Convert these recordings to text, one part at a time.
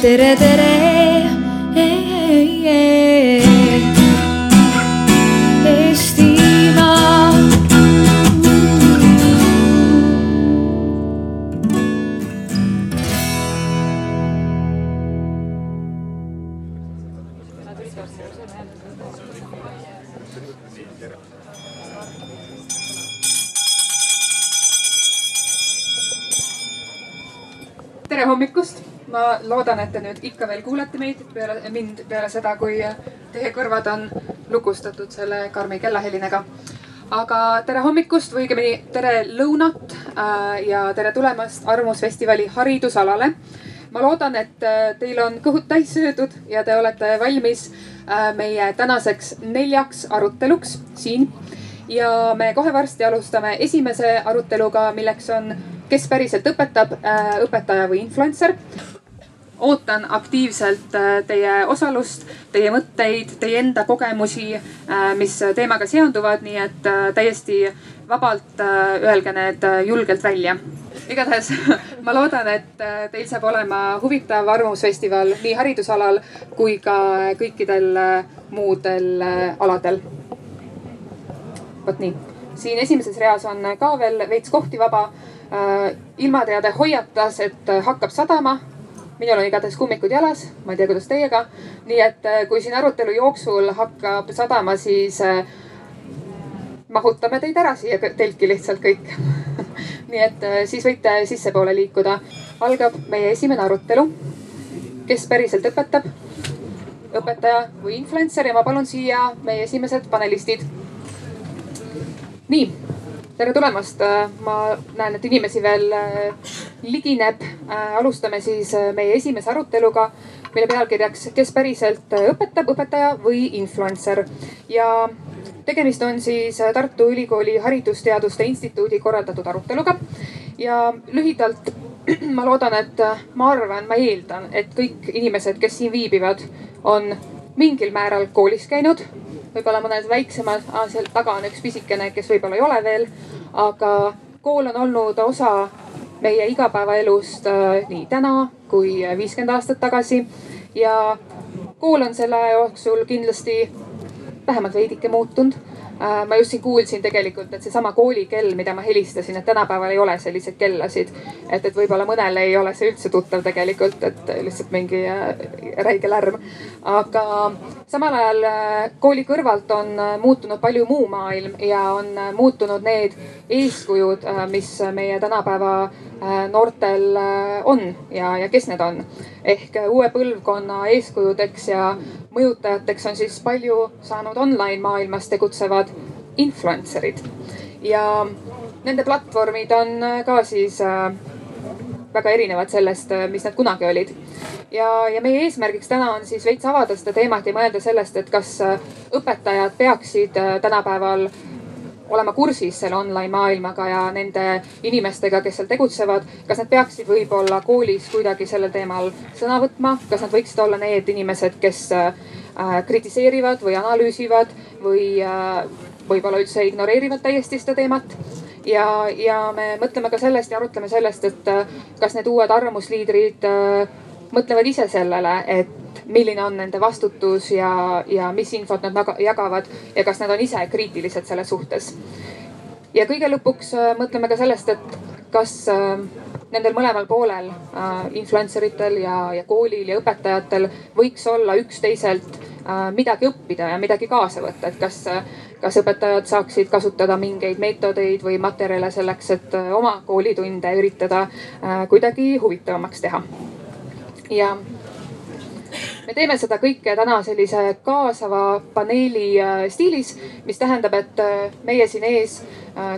tere, tere. Nüüd ikka veel kuulete meid peale mind peale seda, kui teie kõrvad on lukustatud selle karmi kellahelinega. aga tere hommikust või õigemini tere lõunat äh, ja tere tulemast Arvamusfestivali haridusalale. ma loodan, et äh, teil on kõhud täis söödud ja te olete valmis äh, meie tänaseks neljaks aruteluks siin ja me kohe varsti alustame esimese aruteluga, milleks on, kes päriselt õpetab, õpetaja või influencer. Ootan aktiivselt äh, teie osalust, teie mõtteid, teie enda kogemusi, mis teemaga seonduvad, nii et äh, täiesti vabalt äh, öelge need julgelt välja. igatahes ma loodan, et teil saab olema huvitav arvamusfestival nii haridusalal kui ka kõikidel muudel aladel vot nii, siin esimeses reas on ka veel veits kohti vaba. ilmateade hoiatas, et hakkab sadama. Minul on igatahes kummikud jalas, ma ei tea, kuidas teiega. nii et kui siin arutelu jooksul hakkab sadama, siis mahutame teid ära siia telki lihtsalt kõik nii et siis võite sissepoole liikuda. algab meie esimene arutelu. kes päriselt õpetab? õpetaja või influencer ja ma palun siia meie esimesed panelistid nii, tere tulemast. ma näen, et inimesi veel ligineb. alustame siis meie esimese aruteluga, mille pealkirjaks, kes päriselt õpetab, õpetaja või influencer ja tegemist on siis Tartu Ülikooli Haridusteaduste Instituudi korraldatud aruteluga ja lühidalt ma loodan, et ma arvan, ma eeldan, et kõik inimesed, kes siin viibivad, on mingil määral koolis käinud võib-olla mõned väiksemad, seal taga on üks pisikene, kes võib-olla ei ole veel. aga kool on olnud osa meie igapäevaelust äh, nii täna kui viiskümmend aastat tagasi. ja kool on selle jooksul kindlasti vähemalt veidike muutunud ma just siin kuulsin tegelikult, et seesama koolikell, mida ma helistasin, et tänapäeval ei ole selliseid kellasid. et, et võib-olla mõnele ei ole see üldse tuttav tegelikult, et lihtsalt mingi äh, räige lärm. aga samal ajal äh, kooli kõrvalt on muutunud palju muu maailm ja on muutunud need eeskujud, mis meie tänapäeva noortel on ja, ja kes need on. ehk uue põlvkonna eeskujudeks ja mõjutajateks on siis palju saanud online maailmas tegutsevad influencer'id ja nende platvormid on ka siis äh, väga erinevad sellest, äh, mis nad kunagi olid. ja, ja meie eesmärgiks täna on siis veits avada seda teemat ja mõelda sellest, et kas äh, õpetajad peaksid tänapäeval olema kursis selle online maailmaga ja nende inimestega, kes seal tegutsevad. kas nad peaksid võib-olla koolis kuidagi sellel teemal sõna võtma, kas nad võiksid olla need inimesed, kes kritiseerivad või analüüsivad või võib-olla üldse ignoreerivad täiesti seda teemat. ja, ja me mõtleme ka sellest ja arutleme sellest, et äh, kas need uued arvamusliidrid äh, mõtlevad ise sellele, et milline on nende vastutus ja, ja mis infot nad jagavad ja kas nad on ise kriitilised selle suhtes. ja kõige lõpuks äh, mõtleme ka sellest, et kas nendel mõlemal poolel äh,, influencer itel ja, ja koolil ja õpetajatel võiks olla üksteiselt äh, midagi õppida ja midagi kaasa võtta, et kas äh, kas õpetajad saaksid kasutada mingeid meetodeid või materjale selleks, et äh, oma koolitunde üritada äh, kuidagi huvitavamaks teha. ja me teeme seda kõike täna sellise kaasava paneeli äh, stiilis, mis tähendab, et meie siin ees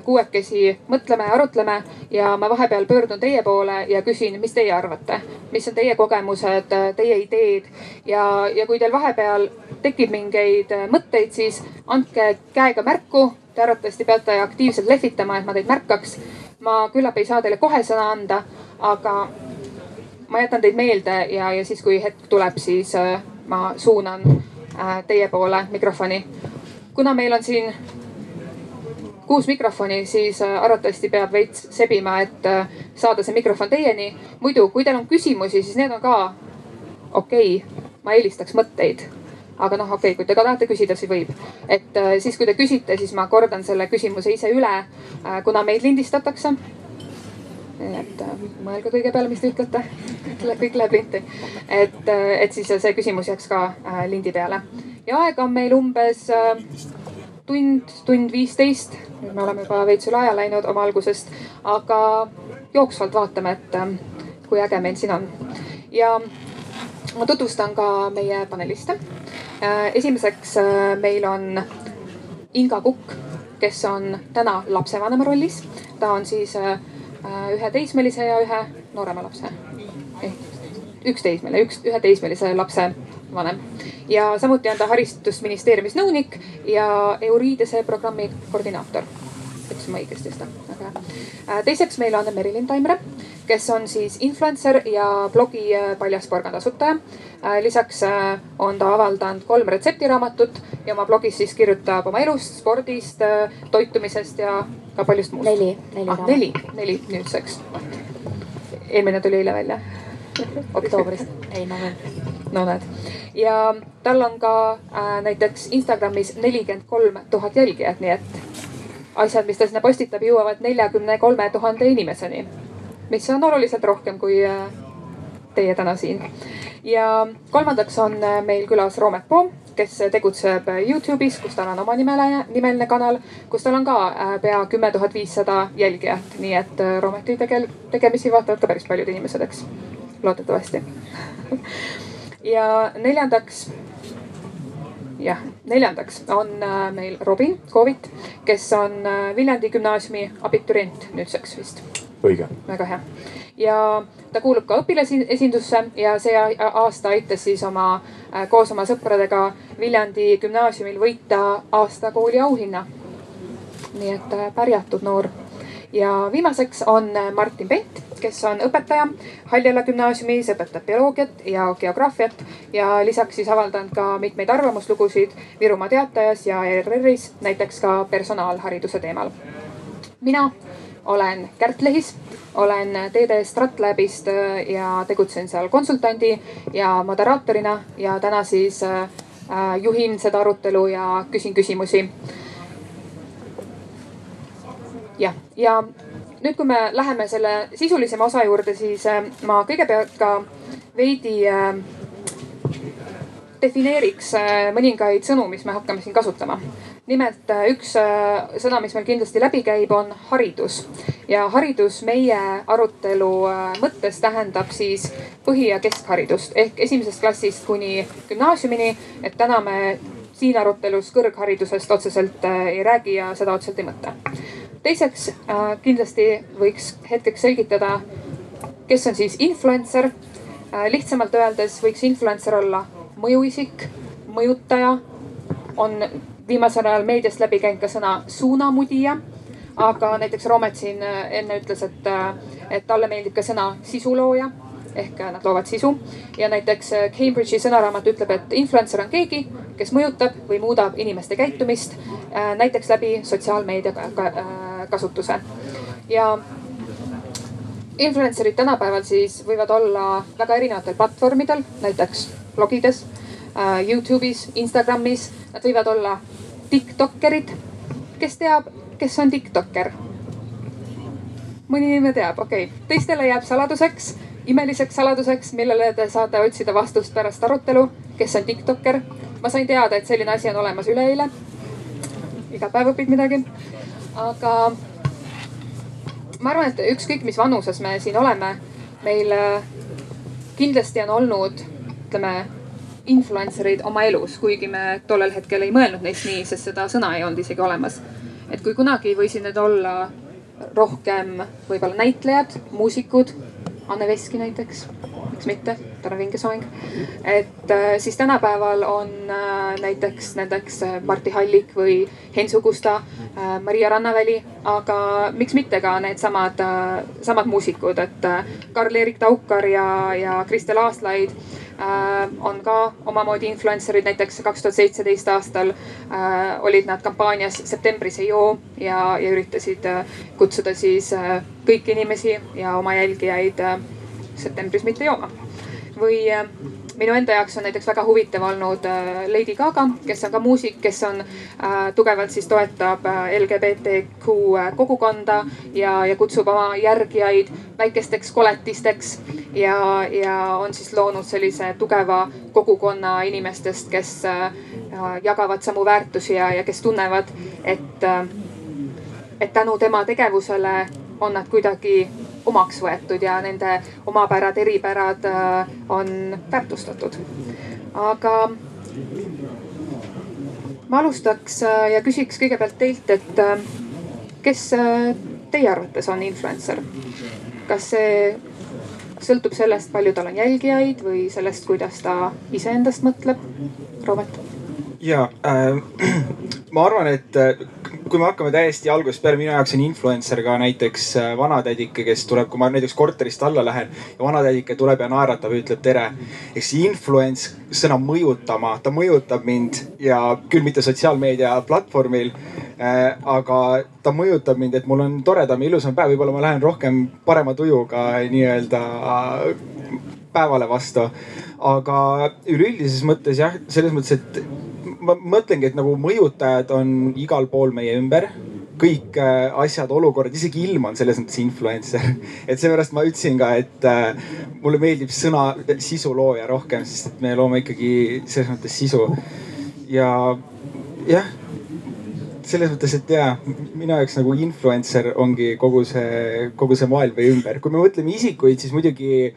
kuuekesi mõtleme arutleme ja ma vahepeal pöördun teie poole ja küsin, mis teie arvate, mis on teie kogemused, teie ideed ja, ja kui teil vahepeal tekib mingeid äh, mõtteid, siis andke käega märku. Te arvatavasti peate aktiivselt lehvitama, et ma teid märkaks. ma küllap ei saa teile kohe sõna anda, aga ma jätan teid meelde ja, ja siis, kui hetk tuleb, siis äh, ma suunan äh, teie poole mikrofoni. kuna meil on siin kuus mikrofoni, siis arvatavasti peab veits sebima, et saada see mikrofon teieni. muidu, kui teil on küsimusi, siis need on ka okei okay,, ma eelistaks mõtteid aga noh, okei okay,, kui te ka tahate küsida, siis võib. et äh, siis, kui te küsite, siis ma kordan selle küsimuse ise üle, äh, kuna meid lindistatakse. Et äh, mõelge kõige peale, mis te ütlete. kõik läheb linti. et, et siis see küsimus jääks ka lindi peale. ja aega on meil umbes tund, tund viisteist. nüüd me oleme juba veits üle aja läinud oma algusest, aga jooksvalt vaatame, et kui äge meil siin on. ja ma tutvustan ka meie paneliste Äh, esimeseks äh, meil on Inga Kukk, kes on täna lapsevanema rollis. ta on siis äh, ühe teismelise ja ühe noorema lapse. üks teismeline, üks, ühe teismelise lapse vanem. ja samuti on ta haridusministeeriumis nõunik ja Euriidese programmi koordinaator. ütlesin ma õigesti seda, väga hea. teiseks meil on Merilin Taimre, kes on siis influencer ja blogi Paljas porgand asutaja Äh, lisaks äh, on ta avaldanud kolm retseptiraamatut ja oma blogis siis kirjutab oma elust, spordist, äh, toitumisest ja ka paljust muust. neli, neli ah,. neli, neli nüüdseks. eelmine tuli eile välja. oktoobrist, ei novembris. no näed ja tal on ka äh, näiteks Instagramis nelikümmend kolm tuhat jälgijat, nii et asjad, mis ta sinna postitab, jõuavad neljakümne kolme tuhande inimeseni. Mis on oluliselt rohkem kui äh, teie täna siin. Ja kolmandaks on äh, meil külas Roomet Poom, kes tegutseb Youtube'is, kus tal on oma nimeline, nimeline kanal, kus tal on ka äh, pea kümme tuhat viissada jälgijat, nii et äh, Roometi tegel-, tegemisi vaatavad ka päris paljud inimesed, eks, loodetavasti. Ja neljandaks jah, neljandaks on meil Robin Kovit, kes on Viljandi gümnaasiumi abiturient nüüdseks vist. Õige. väga hea ja ta kuulub ka õpilasesindusse ja see aasta aitas siis oma, äh, koos oma sõpradega Viljandi gümnaasiumil võita aasta kooli auhinna. nii et äh, pärjatud noor. ja viimaseks on äh, Martin Pent, kes on õpetaja Haljala gümnaasiumis, õpetab bioloogiat ja geograafiat ja lisaks siis avaldanud ka mitmeid arvamuslugusid Virumaa Teatajas ja ERR-is, näiteks ka personaalhariduse teemal. mina olen Kärt Lehis olen TD Stratlabist äh, ja tegutsen seal konsultandi ja moderaatorina ja täna siis äh, juhin seda arutelu ja küsin küsimusi. jah, ja nüüd, kui me läheme selle sisulisema osa juurde, siis äh, ma kõigepealt ka veidi defineeriks mõningaid sõnu, mis me hakkame siin kasutama nimelt äh, üks äh, sõna, mis meil kindlasti läbi käib, on haridus ja haridus meie arutelu äh, mõttes tähendab siis põhi- ja keskharidust ehk esimesest klassist kuni gümnaasiumini. et täna me siin arutelus kõrgharidusest otseselt ei räägi ja seda otseselt ei mõtle. teiseks kindlasti võiks hetkeks selgitada, kes on siis influencer. lihtsamalt öeldes võiks influencer olla mõjuisik, mõjutaja, on viimasel ajal meediast läbi käinud ka sõna suunamudija. aga näiteks Roomet siin äh, enne ütles, et, äh, et talle meeldib ka sõna sisulooja ehk äh, nad loovad sisu. ja näiteks Cambridge'i sõnaraamat ütleb, et influencer on keegi, kes mõjutab või muudab inimeste käitumist. näiteks läbi sotsiaalmeedia kasutuse. ja influencer'id tänapäeval siis võivad olla väga erinevatel platvormidel, näiteks blogides, Youtube'is, Instagramis. Nad võivad olla tiktokkerid. kes teab, kes on tiktokker? mõni inimene teab, okei okay., teistele jääb saladuseks, imeliseks saladuseks, millele te saate otsida vastust pärast arutelu, kes on tiktokker. ma sain teada, et selline asi on olemas üleeile. iga päev õpid midagi. aga ma arvan, et ükskõik, mis vanuses me siin oleme, meil kindlasti on olnud, ütleme influencer eid oma elus, kuigi me tollel hetkel ei mõelnud neist nii, sest seda sõna ei olnud isegi olemas. et kui kunagi võisid need olla rohkem võib-olla näitlejad, muusikud, Anne Veski näiteks, miks mitte, tal on vinge soeng. et äh, siis tänapäeval on äh, näiteks nendeks äh, Martti Hallik või Henn Sugusta, Maria Rannaväli, aga miks mitte ka needsamad, samad muusikud, et Karl-Erik Taukar ja, ja Kristel Aaslaid on ka omamoodi influencer'id, näiteks kaks tuhat seitseteist aastal äh, olid nad kampaanias Septembris ei joo ja, ja üritasid äh, kutsuda siis kõiki inimesi ja oma jälgijaid septembris mitte jooma. või minu enda jaoks on näiteks väga huvitav olnud äh, Lady Gaga, kes on ka muusik, kes on äh, tugevalt siis toetab äh, LGBTQ kogukonda ja, ja kutsub oma järgijaid väikesteks koletisteks. ja, ja on siis loonud sellise tugeva kogukonna inimestest, kes jagavad samu väärtusi ja, ja kes tunnevad, et, et tänu tema tegevusele on nad kuidagi omaks võetud ja nende omapärad, eripärad äh, on väärtustatud. aga ma alustaks äh, ja küsiks kõigepealt teilt, et äh, kes teie arvates on influencer? kas see sõltub sellest, palju tal on jälgijaid või sellest, kuidas ta iseendast mõtleb? Robert. ja äh, ma arvan, et kui me hakkame täiesti algusest peale, minu jaoks on influencer ka näiteks äh, vanatädike, kes tuleb, kui ma näiteks korterist alla lähen ja vanatädike tuleb ja naeratab ja ütleb tere. ehk see influence sõna mõjutama, ta mõjutab mind ja küll mitte sotsiaalmeedia platvormil äh,. aga ta mõjutab mind, et mul on toredam ja ilusam päev, võib-olla ma lähen rohkem parema tujuga nii-öelda päevale vastu. aga üleüldises mõttes jah, selles mõttes, et ma mõtlengi, et nagu mõjutajad on igal pool meie ümber kõik äh, asjad, olukorrad, isegi ilm on selles mõttes influencer. et seepärast ma ütlesin ka, et äh, mulle meeldib sõna sisulooja rohkem, sest et me loome ikkagi selles mõttes sisu. ja jah, selles mõttes, et ja minu jaoks nagu influencer ongi kogu see, kogu see maailm meie ümber. kui me mõtleme isikuid, siis muidugi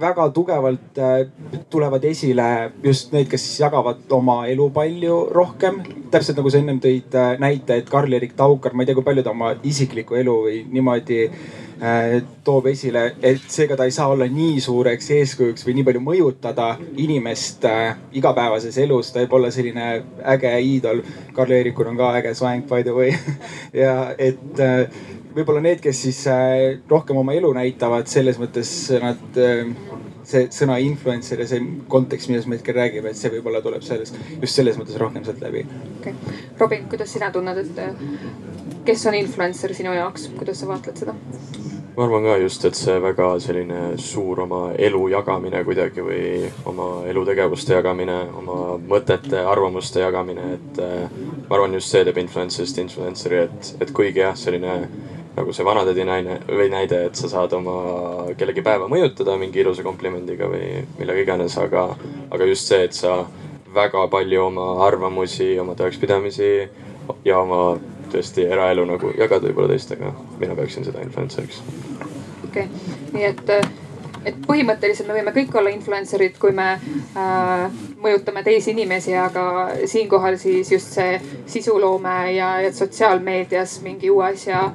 väga tugevalt äh, tulevad esile just need, kes jagavad oma elu palju rohkem. täpselt nagu sa ennem tõid äh, näite, et Karl-Erik Taukar, ma ei tea, kui palju ta oma isiklikku elu või niimoodi toob esile, et seega ta ei saa olla nii suureks eeskujuks või nii palju mõjutada inimest igapäevases elus. ta võib olla selline äge iidol. Karl-Eerikul on ka äge soeng by the way ja et võib-olla need, kes siis äh, rohkem oma elu näitavad, selles mõttes nad, äh, see sõna influencer ja see kontekst, millest me hetkel räägime, et see võib-olla tuleb sellest, just selles mõttes rohkem sealt läbi. okei okay., Robin, kuidas sina tunned, et äh, kes on influencer sinu jaoks, kuidas sa vaatled seda? ma arvan ka just, et see väga selline suur oma elu jagamine kuidagi või oma elutegevuste jagamine, oma mõtete, arvamuste jagamine, et ma arvan, just see teeb influencer'ist influencer'i, et, et kuigi jah, selline nagu see vanatädi naine või näide, et sa saad oma kellegi päeva mõjutada mingi ilusa komplimendiga või millega iganes, aga, aga just see, et sa väga palju oma arvamusi, oma tõekspidamisi ja oma tõesti eraelu nagu jagad võib-olla teistega. mina peaksin seda influencer'iks. okei okay., nii et, et põhimõtteliselt me võime kõik olla influencer'id, kui me äh, mõjutame teisi inimesi, aga siinkohal siis just see sisuloome ja, ja sotsiaalmeedias mingi uue asja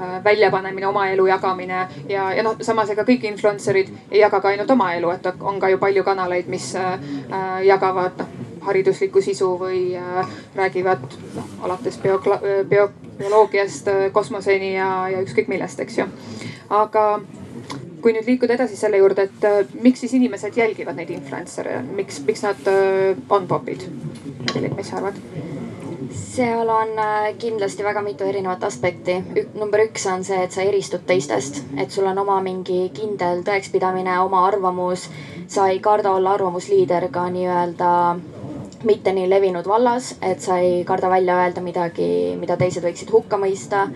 Äh, väljapanemine, oma elu jagamine ja, ja noh, samas ega kõik influencer'id ei jaga ka ainult oma elu, et on ka ju palju kanaleid, mis äh, äh jagavad noh hariduslikku sisu või äh, räägivad noh alates bio, bio, bioloogiast kosmoseni ja, ja ükskõik millest, eks ju. aga kui nüüd liikuda edasi selle juurde, et äh, miks siis inimesed jälgivad neid influencer'e, miks, miks nad äh, on popid? mis sa arvad? seal on äh, kindlasti väga mitu erinevat aspekti. number üks on see, et sa eristud teistest, et sul on oma mingi kindel tõekspidamine, oma arvamus. sa ei karda olla arvamusliider ka nii-öelda mitte nii levinud vallas, et sa ei karda välja öelda midagi, mida teised võiksid hukka mõista.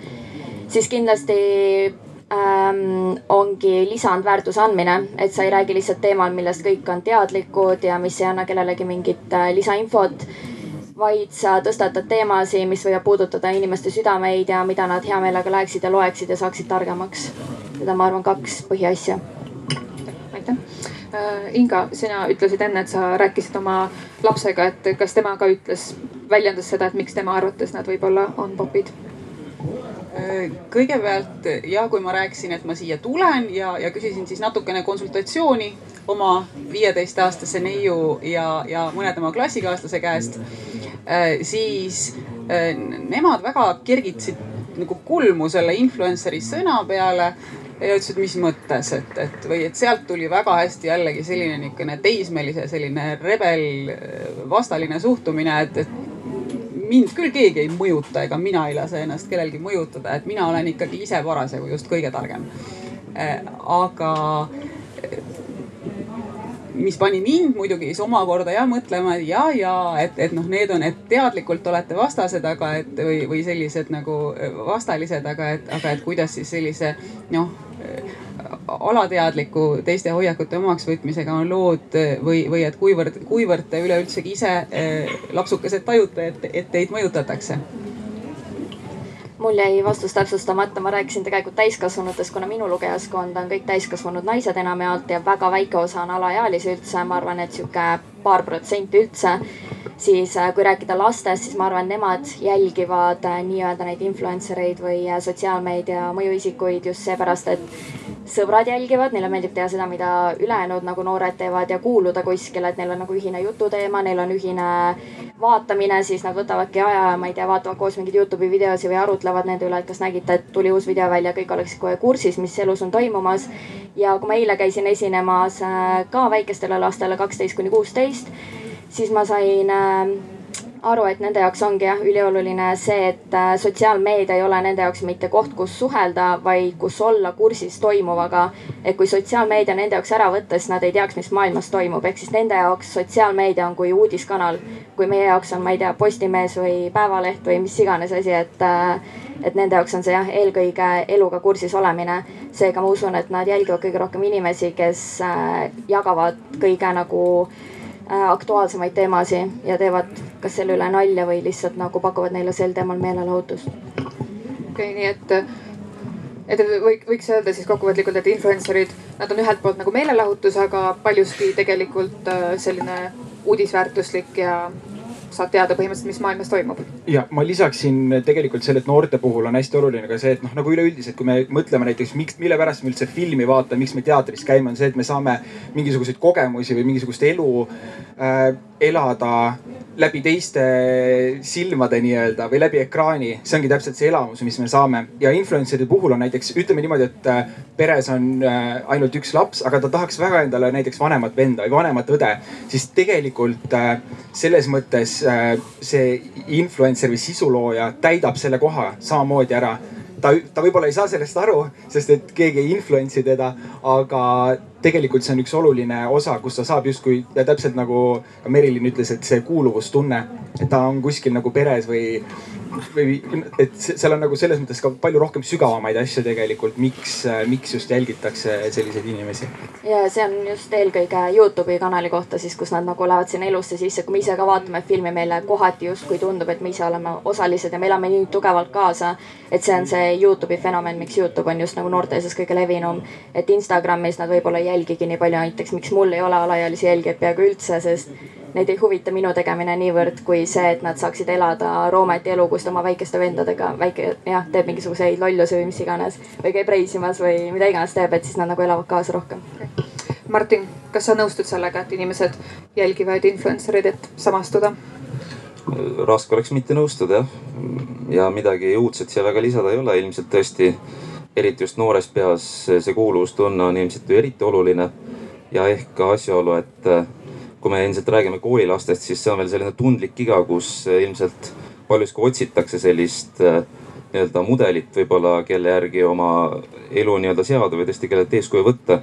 siis kindlasti ähm, ongi lisandväärtuse andmine, et sa ei räägi lihtsalt teemal, millest kõik on teadlikud ja mis ei anna kellelegi mingit äh, lisainfot vaid sa tõstatad teemasid, mis võivad puudutada inimeste südameid ja mida nad hea meelega läheksid ja loeksid ja saaksid targemaks. Need on, ma arvan, kaks põhiasja. aitäh. Äh, Inga, sina ütlesid enne, et sa rääkisid oma lapsega, et kas tema ka ütles, väljendas seda, et miks tema arvates nad võib-olla on popid? Äh, kõigepealt ja kui ma rääkisin, et ma siia tulen ja, ja küsisin siis natukene konsultatsiooni oma viieteistaastase neiu ja, ja mõned oma klassikaaslase käest, äh, siis äh, nemad väga kergitasid nagu kulmu selle influencer'i sõna peale ja ütlesid, mis mõttes, et, et või et sealt tuli väga hästi jällegi selline niisugune teismelise selline rebel vastaline suhtumine, et, et mind küll keegi ei mõjuta ega mina ei lase ennast kellelgi mõjutada, et mina olen ikkagi ise parasjagu just kõige targem. Äh, aga mis pani mind muidugi siis omakorda jah mõtlema, ja, ja et, et noh, need on, et teadlikult olete vastased, aga et või, või sellised nagu vastalised, aga et, aga et kuidas siis sellise noh alateadliku teiste hoiakute omaksvõtmisega on lood või, või et kuivõrd, kuivõrd te üleüldsegi ise lapsukesed tajute, et, et teid mõjutatakse? Mul jäi vastus täpsustamata, ma rääkisin tegelikult täiskasvanutest, kuna minu lugejaskond on kõik täiskasvanud naised enamjaolt ja väga väike osa on alaealisi üldse, ma arvan, et sihuke paar protsenti üldse. siis äh, kui rääkida lastest, siis ma arvan, nemad jälgivad äh, nii-öelda neid influencer eid või äh, sotsiaalmeedia mõjuisikuid just seepärast, et sõbrad jälgivad, neile meeldib teha seda, mida ülejäänud nagu noored teevad ja kuuluda kuskile, et neil on nagu ühine jututeema, neil on ühine vaatamine, siis nad võtavadki aja ja ma ei tea, vaatavad koos mingeid Youtube'i videosi või arutlevad nende üle, et kas nägite, et tuli uus video välja, kõik oleksid kohe kursis, mis elus on toimumas. ja kui ma eile käisin esinemas ka väikestele lastele, kaksteist kuni kuusteist, siis ma sain äh, aru, et nende jaoks ongi jah ülioluline see, et äh, sotsiaalmeedia ei ole nende jaoks mitte koht, kus suhelda, vaid kus olla kursis toimuvaga. et kui sotsiaalmeedia nende jaoks ära võtta, siis nad ei teaks, mis maailmas toimub, ehk siis nende jaoks sotsiaalmeedia on kui uudiskanal. kui meie jaoks on, ma ei tea, Postimees või Päevaleht või mis iganes asi, et, äh, et nende jaoks on see jah, eelkõige eluga kursis olemine. seega ma usun, et nad jälgivad kõige rohkem inimesi, kes jagavad kõige nagu aktuaalsemaid teemasid ja teevad kas selle üle nalja või lihtsalt nagu pakuvad neile sel teemal meelelahutust. okei okay,, nii et, et võiks öelda siis kokkuvõtlikult, et influencer'id, nad on ühelt poolt nagu meelelahutus, aga paljuski tegelikult äh, selline uudisväärtuslik ja saad teada põhimõtteliselt, mis maailmas toimub. ja ma lisaksin tegelikult selle, et noorte puhul on hästi oluline ka see, et noh, nagu üleüldiselt, kui me mõtleme näiteks, miks, mille pärast me üldse filmi vaatame, miks me teatris käime, on see, et me saame mingisuguseid kogemusi või mingisugust elu äh, elada läbi teiste silmade nii-öelda või läbi ekraani. see ongi täpselt see elamus, mis me saame ja influencer'ide puhul on näiteks, ütleme niimoodi, et äh, peres on äh, ainult üks laps, aga ta tahaks väga endale näiteks vanemat venda või vanemat õde. siis tegelikult äh, selles mõttes see influencer või sisulooja täidab selle koha samamoodi ära ta, ta võib-olla ei saa sellest aru, sest et keegi ei influence'i teda, aga tegelikult see on üks oluline osa, kus ta saab justkui ja täpselt nagu ka Merilin ütles, et see kuuluvustunne, et ta on kuskil nagu peres või või et seal on nagu selles mõttes ka palju rohkem sügavamaid asju tegelikult, miks, miks just jälgitakse selliseid inimesi. ja see on just eelkõige Youtube'i kanali kohta siis, kus nad nagu lähevad sinna elusse sisse, kui me ise ka vaatame filmi, meile kohati justkui tundub, et me ise oleme osalised ja me elame nii tugevalt kaasa. et see on see Youtube'i fenomen, miks Youtube on just nagu noorte seas kõige levinum. et Instagramis nad võib-olla ei jälgigi nii palju, näiteks miks mul ei ole alaealisi jälgijaid peaaegu üldse, sest neid ei huvita minu tegemine niivõrd kui see, et nad saaksid elada Roometi elu, kus ta oma väikeste vendadega väike jah, teeb mingisuguseid lollusi või mis iganes või käib reisimas või mida iganes teeb, et siis nad nagu elavad kaasa rohkem okay.. Martin, kas sa nõustud sellega, et inimesed jälgivad influencer eid, et samastuda? raske oleks mitte nõustuda jah. ja midagi uudset siia väga lisada ei ole, ilmselt tõesti eriti just noores peas see kuuluvustunne on ilmselt ju eriti oluline. ja ehk ka asjaolu, et kui me endiselt räägime koolilastest, siis see on veel selline tundlik iga, kus eh, ilmselt paljuski otsitakse sellist eh, nii-öelda mudelit võib-olla, kelle järgi oma elu nii-öelda seada või tõesti kellelt eeskuju võtta.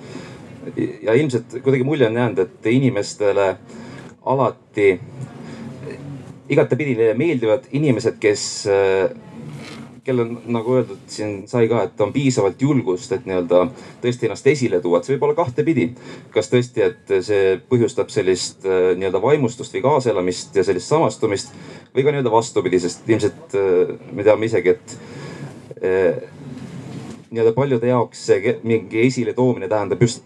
ja ilmselt kuidagi mulje on jäänud, et inimestele alati igatepidi meeldivad inimesed, kes eh, kellel nagu öeldud siin sai ka, et on piisavalt julgust, et nii-öelda tõesti ennast esile tuua, et see võib olla kahtepidi. kas tõesti, et see põhjustab sellist äh, nii-öelda vaimustust või kaasaelamist ja sellist samastumist või ka nii-öelda vastupidi, sest ilmselt äh, me teame isegi, et äh, nii-öelda paljude jaoks see mingi esiletoomine tähendab just,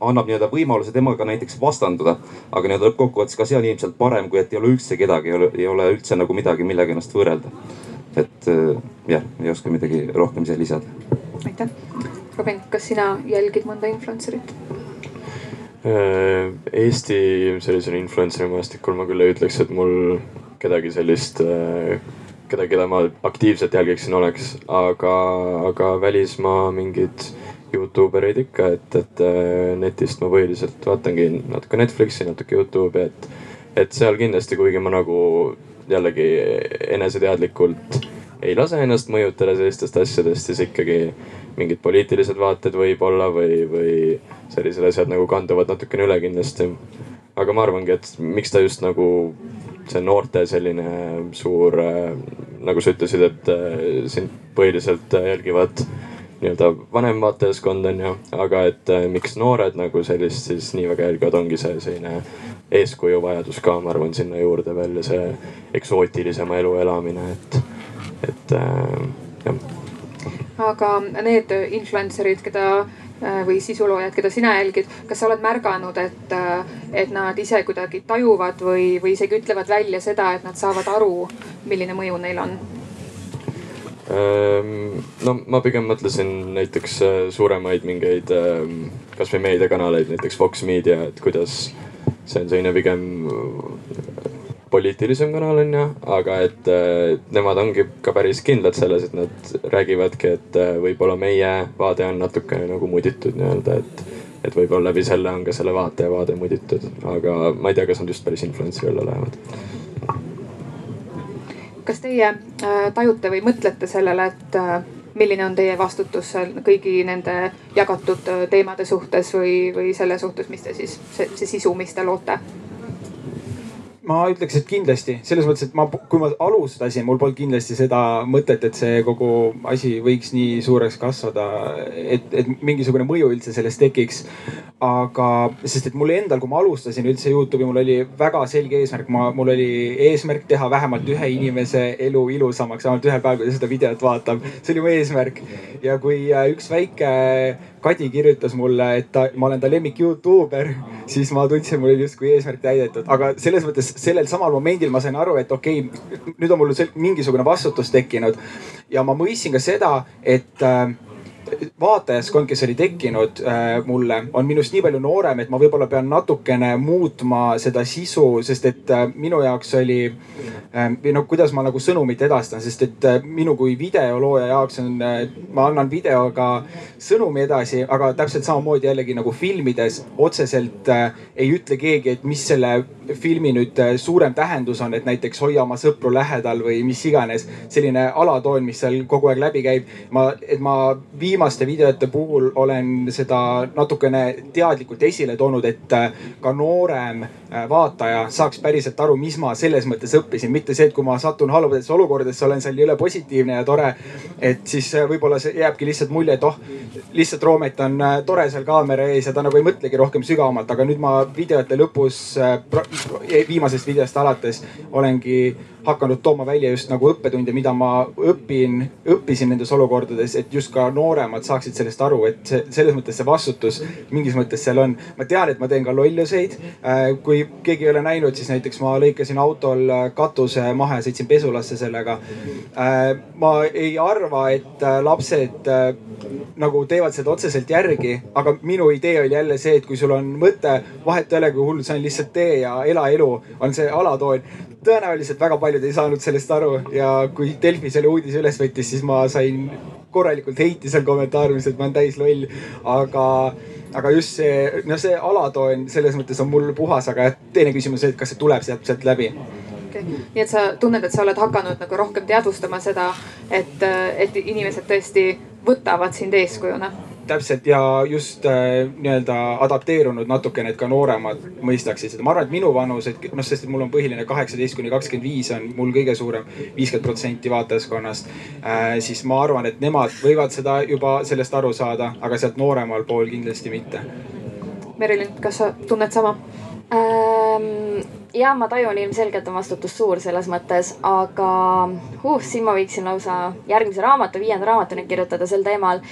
annab nii-öelda võimaluse temaga näiteks vastanduda. aga nii-öelda lõppkokkuvõttes ka see on ilmselt parem, kui et ei ole üldse kedagi, ei ole üldse nagu midagi, millega ennast võrrelda et äh, jah, ei oska midagi rohkem siia lisada. aitäh. Robin, kas sina jälgid mõnda influencer'it? Äh, Eesti sellisel influencer'i maastikul ma küll ei ütleks, et mul kedagi sellist, äh, kedagi, keda ma aktiivselt jälgiksin, oleks, aga, aga välismaa mingid Youtube erid ikka, et, et netist ma põhiliselt vaatangi natuke Netflixi, natuke Youtube'i, et, et seal kindlasti, kuigi ma nagu jällegi eneseteadlikult ei lase ennast mõjutada sellistest asjadest, siis ikkagi mingid poliitilised vaated võib-olla või, või sellised asjad nagu kanduvad natukene üle kindlasti. aga ma arvangi, et miks ta just nagu see noorte selline suur, nagu sa ütlesid, et sind põhiliselt jälgivad nii-öelda vanem vaatajaskond on ju, aga et miks noored nagu sellist siis nii väga jälgivad, ongi see selline eeskuju vajadus ka, ma arvan, sinna juurde veel ja see eksootilisema elu elamine, et, et äh, jah. aga need influencer'id, keda äh, või sisuloojad, keda sina jälgid, kas sa oled märganud, et, äh, et nad ise kuidagi tajuvad või, või isegi ütlevad välja seda, et nad saavad aru, milline mõju neil on? Ehm, no ma pigem mõtlesin näiteks äh, suuremaid mingeid ähm, kasvõi meediakanaleid, näiteks Fox Media, et kuidas see on selline pigem äh, poliitilisem kanal on ju, aga et äh, nemad ongi ka päris kindlad selles, et nad räägivadki, et äh, võib-olla meie vaade on natukene nagu muditud nii-öelda, et. et võib-olla läbi selle on ka selle vaataja vaade muditud, aga ma ei tea, kas nad just päris influencer'i alla lähevad. kas teie tajute või mõtlete sellele, et milline on teie vastutus kõigi nende jagatud äh, teemade suhtes või, või selle suhtes, mis te siis, see, see sisu, mis te loote? Ma ütleks, et kindlasti selles mõttes, et ma, kui ma alustasin, mul polnud kindlasti seda mõtet, et see kogu asi võiks nii suureks kasvada, et, et mingisugune mõju üldse sellest tekiks. aga, sest et mul endal, kui ma alustasin üldse Youtube'i, mul oli väga selge eesmärk, ma, mul oli eesmärk teha vähemalt ühe inimese elu ilusamaks, vähemalt ühel päeval, kui ta seda videot vaatab. see oli mu eesmärk ja kui äh, üks väike Kadi kirjutas mulle, et ta, ma olen ta lemmik Youtuber, siis ma tundsin, mul oli justkui eesmärk täidetud, aga selles mõttes sellel samal momendil ma sain aru, et okei okay,, nüüd on mul mingisugune vastutus tekkinud. Ja ma mõistsin ka seda, et äh, vaatajaskond, kes oli tekkinud äh, mulle, on minust nii palju noorem, et ma võib-olla pean natukene muutma seda sisu, sest et äh, minu jaoks oli äh,. või noh, kuidas ma nagu sõnumit edastan, sest et minu kui videolooja jaoks on ma annan videoga sõnumi edasi, aga täpselt samamoodi jällegi nagu filmides otseselt ei ütle keegi, et mis selle filmi nüüd suurem tähendus on, et näiteks hoia oma sõpru lähedal või mis iganes. selline alatoon, mis seal kogu aeg läbi käib. ma, et ma viimases viimaste videote puhul olen seda natukene teadlikult esile toonud, et äh, ka noorem äh, vaataja saaks päriselt aru, mis ma selles mõttes õppisin, mitte see, et kui ma satun halbadesse olukordadesse, olen seal jõle positiivne ja tore. et siis äh, võib-olla see jääbki lihtsalt mulje, et oh, lihtsalt Roomet on tore seal kaamera ees ja ta nagu ei mõtlegi rohkem sügavamalt, aga nüüd ma videote lõpus, viimasest videost alates olengi hakanud tooma välja just nagu õppetunde, mida ma õpin, õppisin nendes olukordades, et just ka nooremad saaksid sellest aru, et see, selles mõttes see vastutus mingis mõttes seal on. ma tean, et ma teen ka lolluseid. Äh, kui keegi ei ole näinud, siis näiteks ma lõikasin autol katuse maha ja sõitsin pesulasse sellega. Äh, ma ei arva, et äh, lapsed nagu teevad seda otseselt järgi, aga minu idee oli jälle see, et kui sul on mõte, vahet ei ole, kui hull see on, lihtsalt tee ja ela elu, on see alatoon tõenäoliselt väga paljud ei saanud sellest aru ja kui Delfi selle uudise üles võttis, siis ma sain korralikult heiti seal kommentaariumis, et ma olen täis loll. aga, aga just see, no see alatoon selles mõttes on mul puhas, aga teine küsimus, et kas see tuleb sealt, sealt läbi? Okay.. nii et sa tunned, et sa oled hakanud nagu rohkem teadvustama seda, et, et inimesed tõesti võtavad sind eeskujuna täpselt ja just äh, nii-öelda adapteerunud natukene, et ka nooremad mõistaksid seda. ma arvan, et minu vanus, et noh, sest et mul on põhiline kaheksateist kuni kakskümmend viis on mul kõige suurem, viiskümmend protsenti vaatajaskonnast äh,. siis ma arvan, et nemad võivad seda juba sellest aru saada, aga sealt nooremal pool kindlasti mitte. Merilin, kas sa tunned sama ähm,? ja ma tajun ilmselgelt on vastutus suur selles mõttes, aga uh, siin ma võiksin lausa järgmise raamatu, viienda raamatuni kirjutada sel teemal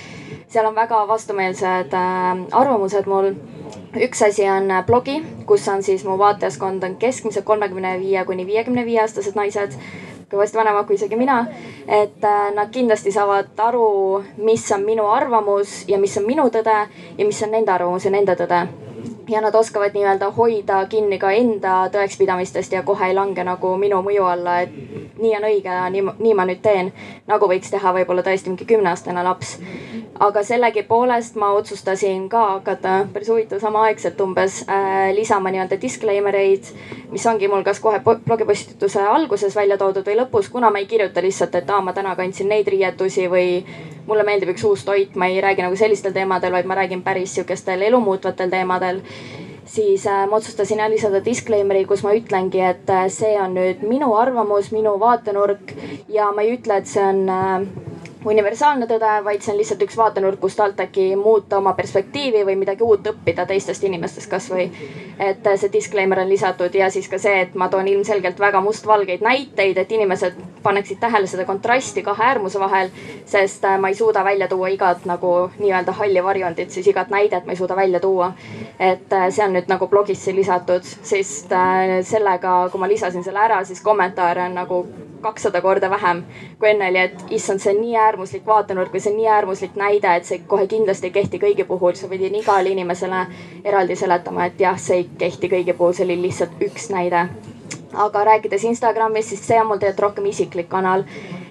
seal on väga vastumeelsed äh, arvamused mul. üks asi on äh, blogi, kus on siis mu vaatajaskond on keskmiselt kolmekümne viie kuni viiekümne viie aastased naised kõvasti vanemad kui isegi mina. et äh, nad kindlasti saavad aru, mis on minu arvamus ja mis on minu tõde ja mis on nende arvamus ja nende tõde ja nad oskavad nii-öelda hoida kinni ka enda tõekspidamistest ja kohe ei lange nagu minu mõju alla, et nii on õige nii, nii ma nüüd teen. nagu võiks teha võib-olla tõesti mingi kümneaastane laps aga sellegipoolest ma otsustasin ka hakata päris huvitav samaaegselt umbes äh, lisama nii-öelda disclaimer eid, mis ongi mul kas kohe blogipostituse alguses välja toodud või lõpus, kuna ma ei kirjuta lihtsalt, et aa, ma täna kandsin neid riietusi või mulle meeldib üks uus toit, ma ei räägi nagu sellistel teemadel, vaid ma räägin päris sihukestel elumuutvatel teemadel siis äh, ma otsustasin jah lisada disclaimer'i, kus ma ütlengi, et äh, see on nüüd minu arvamus, minu vaatenurk ja ma ei ütle, et see on äh, universaalne tõde, vaid see on lihtsalt üks vaatenurk, kust alt äkki muuta oma perspektiivi või midagi uut õppida teistest inimestest kasvõi. et see disclaimer on lisatud ja siis ka see, et ma toon ilmselgelt väga mustvalgeid näiteid, et inimesed paneksid tähele seda kontrasti kahe äärmuse vahel. sest äh, ma ei suuda välja tuua igat nagu nii-öelda halli varjundit, siis igat näidet ma ei suuda välja tuua. et äh, see on nüüd nagu blogisse lisatud, sest äh, sellega, kui ma lisasin selle ära, siis kommentaare on nagu kakssada korda vähem kui enne oli, et issand, see on nii äärmuslik vaatenurk või see on nii äärmuslik näide, et see kohe kindlasti ei kehti kõigi puhul. sa pidid igale inimesele eraldi seletama, et jah, see ei kehti kõigi puhul, see oli lihtsalt üks näide. Aga rääkides Instagramist, siis see on mul tegelikult rohkem isiklik kanal